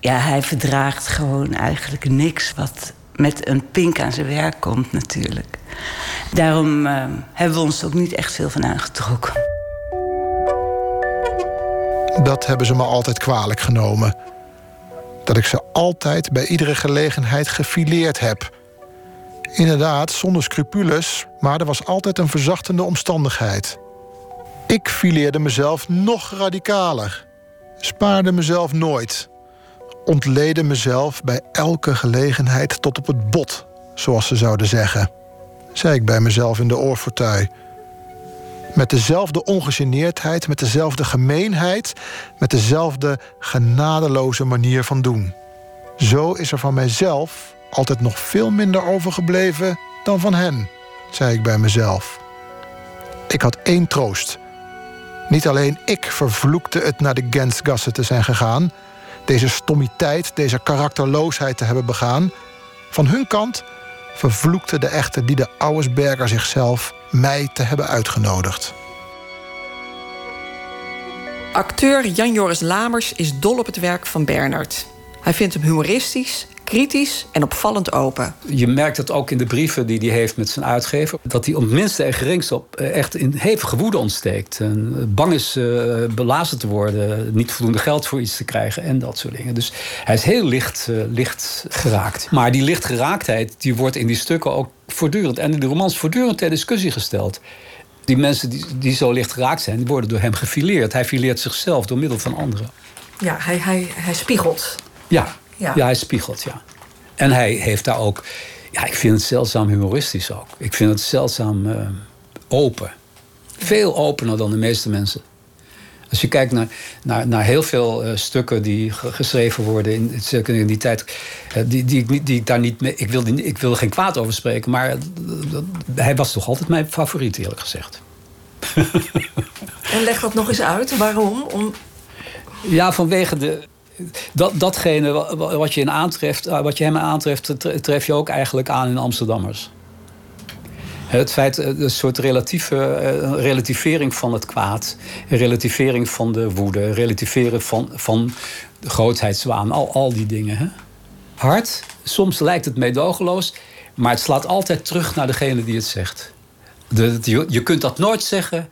[SPEAKER 7] Ja, hij verdraagt gewoon eigenlijk niks wat met een pink aan zijn werk komt natuurlijk. Daarom uh, hebben we ons ook niet echt veel van aangetrokken.
[SPEAKER 5] Dat hebben ze me altijd kwalijk genomen dat ik ze altijd bij iedere gelegenheid gefileerd heb. Inderdaad, zonder scrupules, maar er was altijd een verzachtende omstandigheid. Ik fileerde mezelf nog radicaler, spaarde mezelf nooit, ontleedde mezelf bij elke gelegenheid tot op het bot, zoals ze zouden zeggen, zei ik bij mezelf in de oorfortuin met dezelfde ongegeneerdheid, met dezelfde gemeenheid, met dezelfde genadeloze manier van doen. Zo is er van mijzelf altijd nog veel minder overgebleven dan van hen, zei ik bij mezelf. Ik had één troost. Niet alleen ik vervloekte het naar de Gensgasse te zijn gegaan, deze stommiteit, deze karakterloosheid te hebben begaan. Van hun kant vervloekte de echte die de Auersberger zichzelf mij te hebben uitgenodigd.
[SPEAKER 6] Acteur Jan-Joris Lamers is dol op het werk van Bernard. Hij vindt hem humoristisch, kritisch en opvallend open.
[SPEAKER 10] Je merkt het ook in de brieven die hij heeft met zijn uitgever... dat hij het minste en geringste op eh, echt in hevige woede ontsteekt. En bang is uh, belazen te worden, niet voldoende geld voor iets te krijgen... en dat soort dingen. Dus hij is heel licht, uh, licht geraakt. Maar die lichtgeraaktheid die wordt in die stukken ook voortdurend... en in de romans voortdurend ter discussie gesteld. Die mensen die, die zo licht geraakt zijn, die worden door hem gefileerd. Hij fileert zichzelf door middel van anderen.
[SPEAKER 6] Ja, hij, hij, hij spiegelt.
[SPEAKER 10] Ja,
[SPEAKER 6] Ja.
[SPEAKER 10] ja. hij spiegelt, ja. En hij heeft daar ook... Ja, ik vind het zeldzaam humoristisch ook. Ik vind het zeldzaam eh, open. Veel opener dan de meeste mensen. Als je kijkt naar, naar, naar heel veel eh, stukken die ge- geschreven worden in, in die tijd, eh, die, die, ik niet- die ik daar niet mee. Ik wil, die, ik wil er geen kwaad over spreken, maar hij was toch altijd mijn favoriet, eerlijk gezegd.
[SPEAKER 6] En leg dat nog eens uit. Waarom? Om,
[SPEAKER 10] Ja, vanwege de. Dat, datgene wa- wa- wat je, in aantreft, eh, wat je hem aantreft, tre- tref je ook eigenlijk aan in Amsterdammers. Het feit, eh, een soort relatieve, eh, relativering van het kwaad, relativering van de woede, relativeren van, van de grootheidswaan, al, al die dingen. Hè? Hard, soms lijkt het meedogenloos, maar het slaat altijd terug naar degene die het zegt. De, je kunt dat nooit zeggen.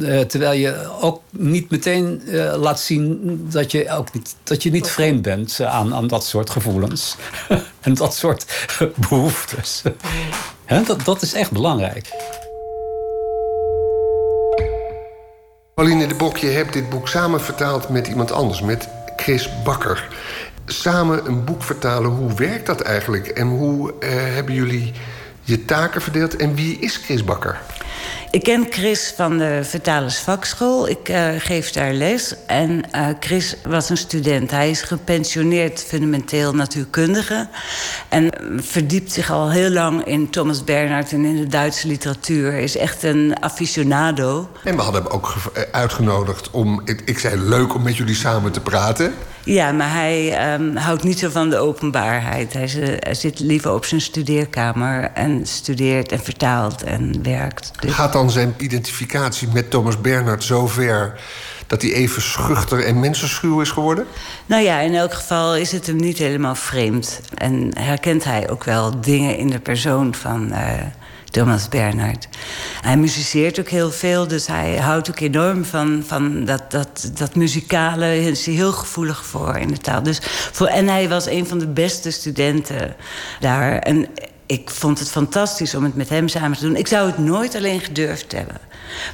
[SPEAKER 10] Eh, terwijl je ook niet meteen eh, laat zien dat je, ook niet, dat je niet vreemd bent eh, aan, aan dat soort gevoelens. en dat soort behoeftes. Dat, dat is echt belangrijk.
[SPEAKER 9] Pauline de Bok, je hebt dit boek samen vertaald met iemand anders, met Chris Bakker. Samen een boek vertalen, hoe werkt dat eigenlijk? En hoe eh, hebben jullie je taken verdeeld? En wie is Chris Bakker?
[SPEAKER 7] Ik ken Chris van de Vertalersvakschool. Ik eh, geef daar les. En eh, Chris was een student. Hij is gepensioneerd fundamenteel natuurkundige. En verdiept zich al heel lang in Thomas Bernhard en in de Duitse literatuur. Is echt een aficionado.
[SPEAKER 9] En we hadden hem ook eh, uitgenodigd om... Ik, ik zei leuk om met jullie samen te praten.
[SPEAKER 7] Ja, maar hij ehm, houdt niet zo van de openbaarheid. Hij, ze- hij zit liever op zijn studeerkamer en studeert en vertaalt en werkt. Dus-
[SPEAKER 9] Gaat dan zijn identificatie met Thomas Bernhard zo ver... dat hij even schuchter en mensenschuw is geworden?
[SPEAKER 7] Nou ja, in elk geval is het hem niet helemaal vreemd. En herkent hij ook wel dingen in de persoon van eh, Thomas Bernhard. Hij muziceert ook heel veel, dus hij houdt ook enorm van, van dat, dat, dat muzikale. Daar is hij heel gevoelig voor in de taal. Dus voor, en hij was een van de beste studenten daar. En ik vond het fantastisch om het met hem samen te doen. Ik zou het nooit alleen gedurfd hebben.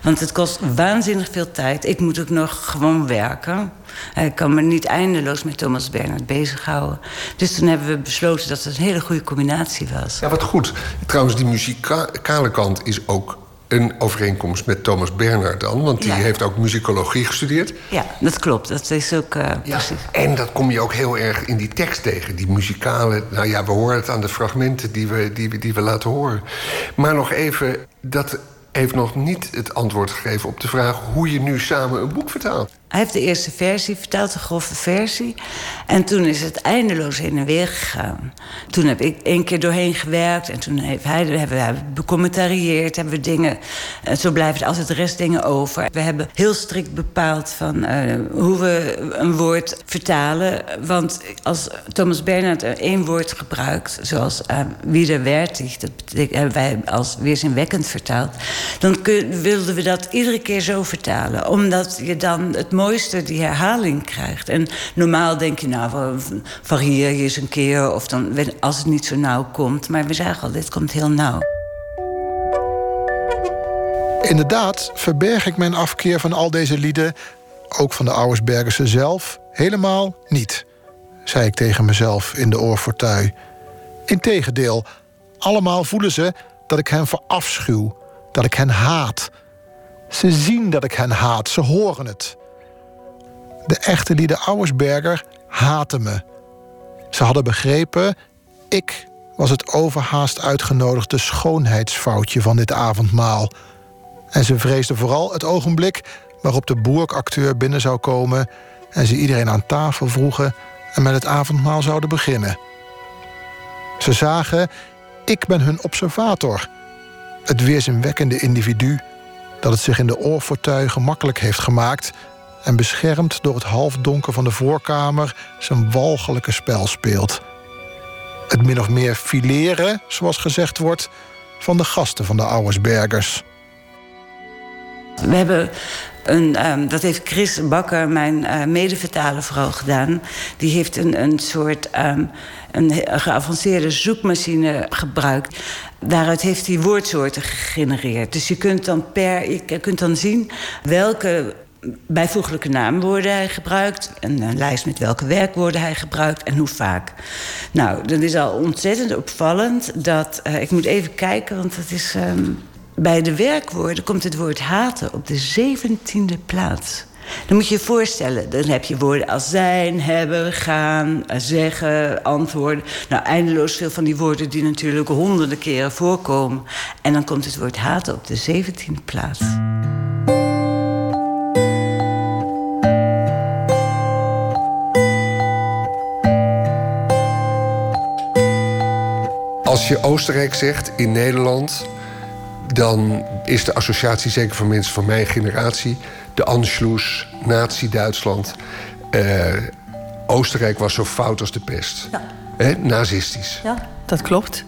[SPEAKER 7] Want het kost waanzinnig veel tijd. Ik moet ook nog gewoon werken. Ik kan me niet eindeloos met Thomas Bernhard bezighouden. Dus toen hebben we besloten dat het een hele goede combinatie was.
[SPEAKER 9] Ja, wat goed. Trouwens, die muzikale kant is ook een overeenkomst met Thomas Bernhard dan. Want die
[SPEAKER 7] Ja.
[SPEAKER 9] heeft ook muzikologie gestudeerd.
[SPEAKER 7] Ja, dat klopt. Dat is ook eh, precies.
[SPEAKER 9] En dat kom je ook heel erg in die tekst tegen. Die muzikale... Nou ja, we horen het aan de fragmenten die we, die, we- die we laten horen. Maar nog even, dat heeft nog niet het antwoord gegeven op de vraag... hoe je nu samen een boek vertaalt.
[SPEAKER 7] Hij heeft de eerste versie vertaald, de grove versie. En toen is het eindeloos heen en weer gegaan. Toen heb ik één keer doorheen gewerkt. En toen heeft hij, hebben we becommentarieerd. Hebben we dingen. En zo blijven altijd de rest dingen over. We hebben heel strikt bepaald van eh, hoe we een woord vertalen. Want als Thomas Bernhard er één woord gebruikt, zoals uh, widerwärtig, dat hebben wij als weerzinwekkend vertaald. Dan wilden we dat iedere keer zo vertalen. Omdat je dan het mooiste die herhaling krijgt. En normaal denk je, nou, va- varieer je eens een keer. Of dan, als het niet zo nauw komt. Maar we zagen al, dit komt heel nauw.
[SPEAKER 5] Inderdaad verberg ik mijn afkeer van al deze lieden, ook van de Auersbergerse zelf, helemaal niet, zei ik tegen mezelf in de oorfortuin. Integendeel, allemaal voelen ze dat ik hen verafschuw, dat ik hen haat. Ze zien dat ik hen haat, ze horen het. De echte lieden Auersberger haten me. Ze hadden begrepen, ik was het overhaast uitgenodigde schoonheidsfoutje van dit avondmaal. En ze vreesden vooral het ogenblik waarop de boerkacteur binnen zou komen en ze iedereen aan tafel vroegen en met het avondmaal zouden beginnen. Ze zagen, ik ben hun observator, het weerzinwekkende individu dat het zich in de oorfortuin gemakkelijk heeft gemaakt en beschermd door het halfdonker van de voorkamer zijn walgelijke spel speelt. Het min of meer fileren, zoals gezegd wordt, van de gasten van de Auersbergers.
[SPEAKER 7] We hebben een, ehm, dat heeft Chris Bakker, mijn uh, medevertaler, vooral gedaan. Die heeft een, een soort ehm, een geavanceerde zoekmachine gebruikt. Daaruit heeft hij woordsoorten gegenereerd. Dus je kunt dan, per, je kunt dan zien welke bijvoeglijke naamwoorden hij gebruikt. Een, een, lijst met welke werkwoorden hij gebruikt en hoe vaak. Nou, dat is al ontzettend opvallend. Dat, uh, ik moet even kijken, want het is. Um, bij de werkwoorden komt het woord haten op de zeventiende plaats. Dan moet je je voorstellen, dan heb je woorden als zijn, hebben, gaan, zeggen, antwoorden. Nou, eindeloos veel van die woorden die natuurlijk honderden keren voorkomen. En dan komt het woord haten op de zeventiende plaats.
[SPEAKER 9] Als je Oostenrijk zegt in Nederland, dan is de associatie, zeker van mensen van mijn generatie, de Anschluss, Nazi-Duitsland. Uh, Oostenrijk was zo fout als de pest.
[SPEAKER 8] Ja.
[SPEAKER 9] He, nazistisch.
[SPEAKER 8] Ja, dat klopt.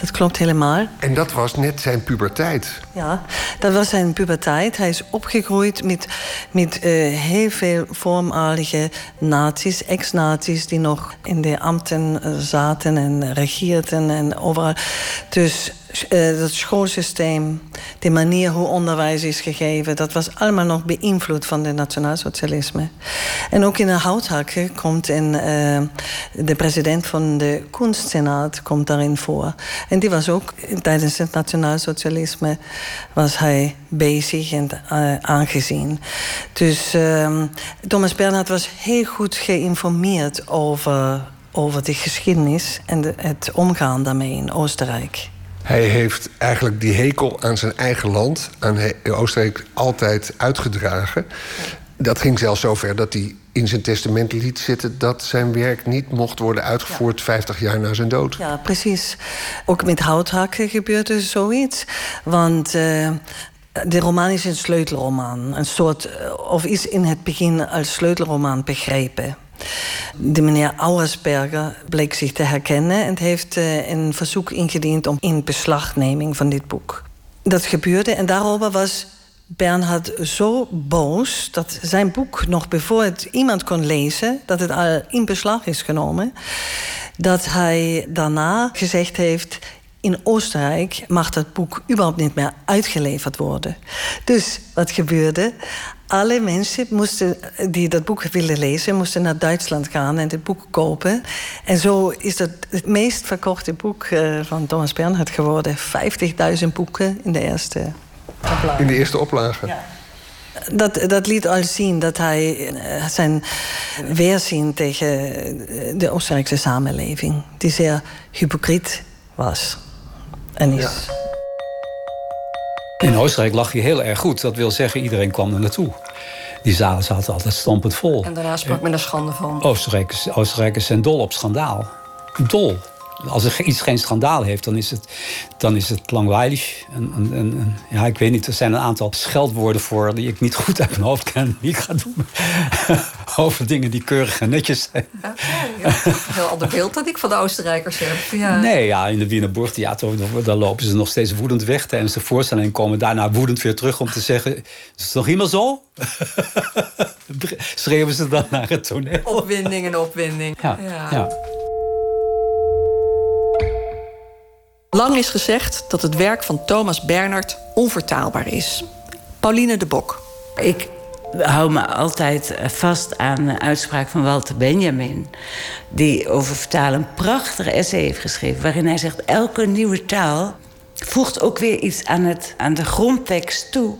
[SPEAKER 8] Dat klopt helemaal.
[SPEAKER 9] En dat was net zijn puberteit.
[SPEAKER 8] Ja, dat was zijn puberteit. Hij is opgegroeid met, met uh, heel veel voormalige nazi's, ex-nazi's... die nog in de ambten zaten en regeerden en overal. Dus uh, dat schoolsysteem, de manier hoe onderwijs is gegeven... dat was allemaal nog beïnvloed van het nationaalsocialisme. En ook in de houthakken komt uh, de president van de kunstsenaat komt daarin voor. En die was ook tijdens het nationaalsocialisme was hij bezig en uh, aangezien. Dus uh, Thomas Bernhard was heel goed geïnformeerd over, over de geschiedenis en het omgaan daarmee in Oostenrijk.
[SPEAKER 9] Hij heeft eigenlijk die hekel aan zijn eigen land, aan Oostenrijk, altijd uitgedragen. Dat ging zelfs zover dat hij in zijn testament liet zitten dat zijn werk niet mocht worden uitgevoerd ja. 50 jaar na zijn dood.
[SPEAKER 8] Ja, precies. Ook met houthakken gebeurde zoiets. Want uh, de roman is een sleutelroman. Een soort, of is in het begin als sleutelroman begrepen. De meneer Auersberger bleek zich te herkennen en heeft uh, een verzoek ingediend om in beslagneming van dit boek. Dat gebeurde en daarover was Bernhard zo boos dat zijn boek nog voor het iemand kon lezen, dat het al in beslag is genomen, dat hij daarna gezegd heeft: in Oostenrijk mag dat boek überhaupt niet meer uitgeleverd worden. Dus wat gebeurde? Alle mensen moesten, die dat boek wilden lezen, moesten naar Duitsland gaan en het boek kopen. En zo is het meest verkochte boek eh, van Thomas Bernhard geworden. 50.000 boeken in de eerste oplage.
[SPEAKER 9] In de eerste oplage?
[SPEAKER 8] Ja. Dat, dat liet al zien dat hij eh, zijn weerzien tegen de Oostenrijkse samenleving, die zeer hypocriet was en is. Ja.
[SPEAKER 10] In Oostenrijk lag je heel erg goed. Dat wil zeggen, iedereen kwam er naartoe. Die zalen zaten altijd stampend vol.
[SPEAKER 6] En daarna sprak men er schande van.
[SPEAKER 10] Oostenrijkers, Oostenrijkers zijn dol op schandaal. Dol. Als er iets geen schandaal heeft, dan is het, dan is het langweilig. En, en, en, ja, ik weet niet, er zijn een aantal scheldwoorden voor... die ik niet goed uit mijn hoofd ken, die ik ga doen. Over dingen die keurig en netjes zijn.
[SPEAKER 6] Okay, ja, een heel ander beeld dat ik van de Oostenrijkers heb. Ja.
[SPEAKER 10] Nee, ja, in de Wiener Burgtheater daar lopen ze nog steeds woedend weg... tijdens de voorstelling en komen daarna woedend weer terug om te zeggen... is het nog iemand zo? Schreeuwen ze dan naar het toneel.
[SPEAKER 6] Opwinding en opwinding.
[SPEAKER 10] ja. ja. ja.
[SPEAKER 6] Lang is gezegd dat het werk van Thomas Bernhard onvertaalbaar is. Pauline de Bok.
[SPEAKER 7] Ik hou me altijd vast aan de uitspraak van Walter Benjamin... die over vertalen een prachtige essay heeft geschreven... waarin hij zegt, elke nieuwe taal voegt ook weer iets aan, het, aan de grondtekst toe...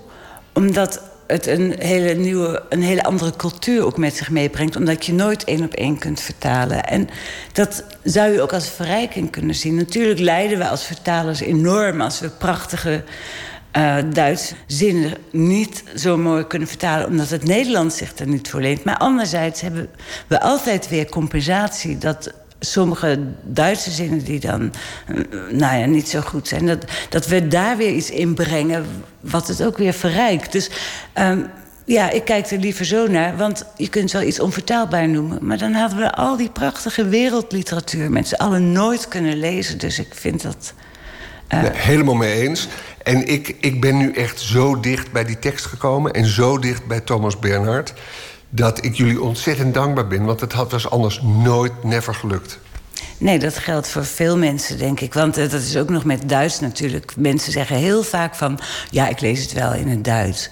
[SPEAKER 7] omdat het een hele nieuwe, een hele andere cultuur ook met zich meebrengt. Omdat je nooit één op één kunt vertalen. En dat zou je ook als verrijking kunnen zien. Natuurlijk lijden we als vertalers enorm als we prachtige uh, Duitse zinnen niet zo mooi kunnen vertalen, omdat het Nederlands zich er niet voor leent. Maar anderzijds hebben we altijd weer compensatie dat sommige Duitse zinnen die dan nou ja, niet zo goed zijn. Dat, dat we daar weer iets in brengen wat het ook weer verrijkt. Dus um, ja, ik kijk er liever zo naar. Want je kunt wel iets onvertaalbaar noemen. Maar dan hadden we al die prachtige wereldliteratuur... met z'n allen nooit kunnen lezen. Dus ik vind dat...
[SPEAKER 9] Nee, helemaal mee eens. En ik, ik ben nu echt zo dicht bij die tekst gekomen... en zo dicht bij Thomas Bernhard... dat ik jullie ontzettend dankbaar ben. Want het had was anders nooit, never gelukt.
[SPEAKER 7] Nee, dat geldt voor veel mensen, denk ik. Want eh, dat is ook nog met Duits natuurlijk. Mensen zeggen heel vaak van... ja, ik lees het wel in het Duits.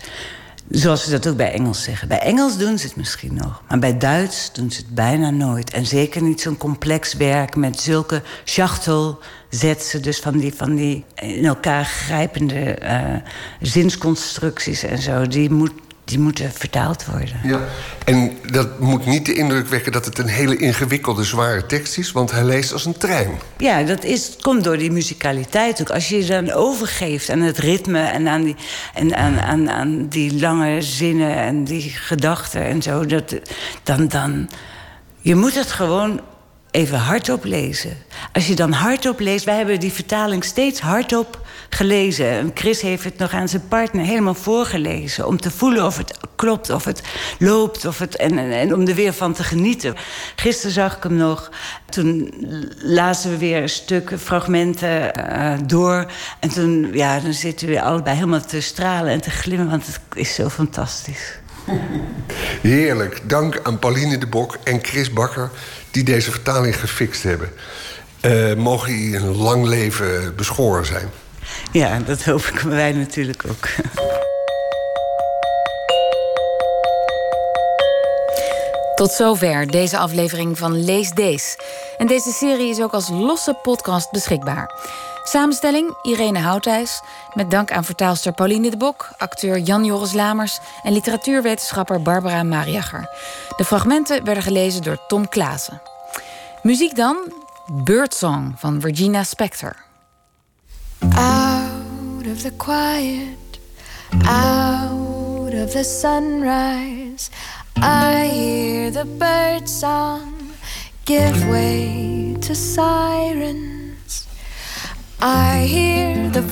[SPEAKER 7] Zoals ze dat ook bij Engels zeggen. Bij Engels doen ze het misschien nog. Maar bij Duits doen ze het bijna nooit. En zeker niet zo'n complex werk met zulke schachtelzetsen. Dus van die, van die in elkaar grijpende uh, zinsconstructies en zo. Die moet die moeten vertaald worden.
[SPEAKER 9] Ja, en dat moet niet de indruk wekken dat het een hele ingewikkelde, zware tekst is, want hij leest als een trein.
[SPEAKER 7] Ja, dat is, komt door die musicaliteit ook. Als je je dan overgeeft aan het ritme en aan die, en aan, aan, aan die lange zinnen en die gedachten en zo, dat, dan, dan. Je moet het gewoon even hardop lezen. Als je dan hardop leest, wij hebben die vertaling steeds hardop gelezen. Chris heeft het nog aan zijn partner helemaal voorgelezen. Om te voelen of het klopt, of het loopt. Of het, en, en, om er weer van te genieten. Gisteren zag ik hem nog. Toen lazen we weer stukken, fragmenten uh, door. En toen ja, dan zitten we allebei helemaal te stralen en te glimmen. Want het is zo fantastisch.
[SPEAKER 9] Heerlijk. Dank aan Pauline de Bok en Chris Bakker... die deze vertaling gefixt hebben. Uh, mogen een lang leven beschoren zijn.
[SPEAKER 7] Ja, dat hopen wij natuurlijk ook.
[SPEAKER 3] Tot zover deze aflevering van Lees Dees. En deze serie is ook als losse podcast beschikbaar. Samenstelling Irene Houtijs. Met dank aan vertaalster Pauline de Bok, acteur Jan-Joris Lamers en literatuurwetenschapper Barbara Mariacher. De fragmenten werden gelezen door Tom Klaassen. Muziek dan Birdsong van Virginia Spector. Out of the quiet, out of the sunrise, I hear the bird song give way to sirens. I hear the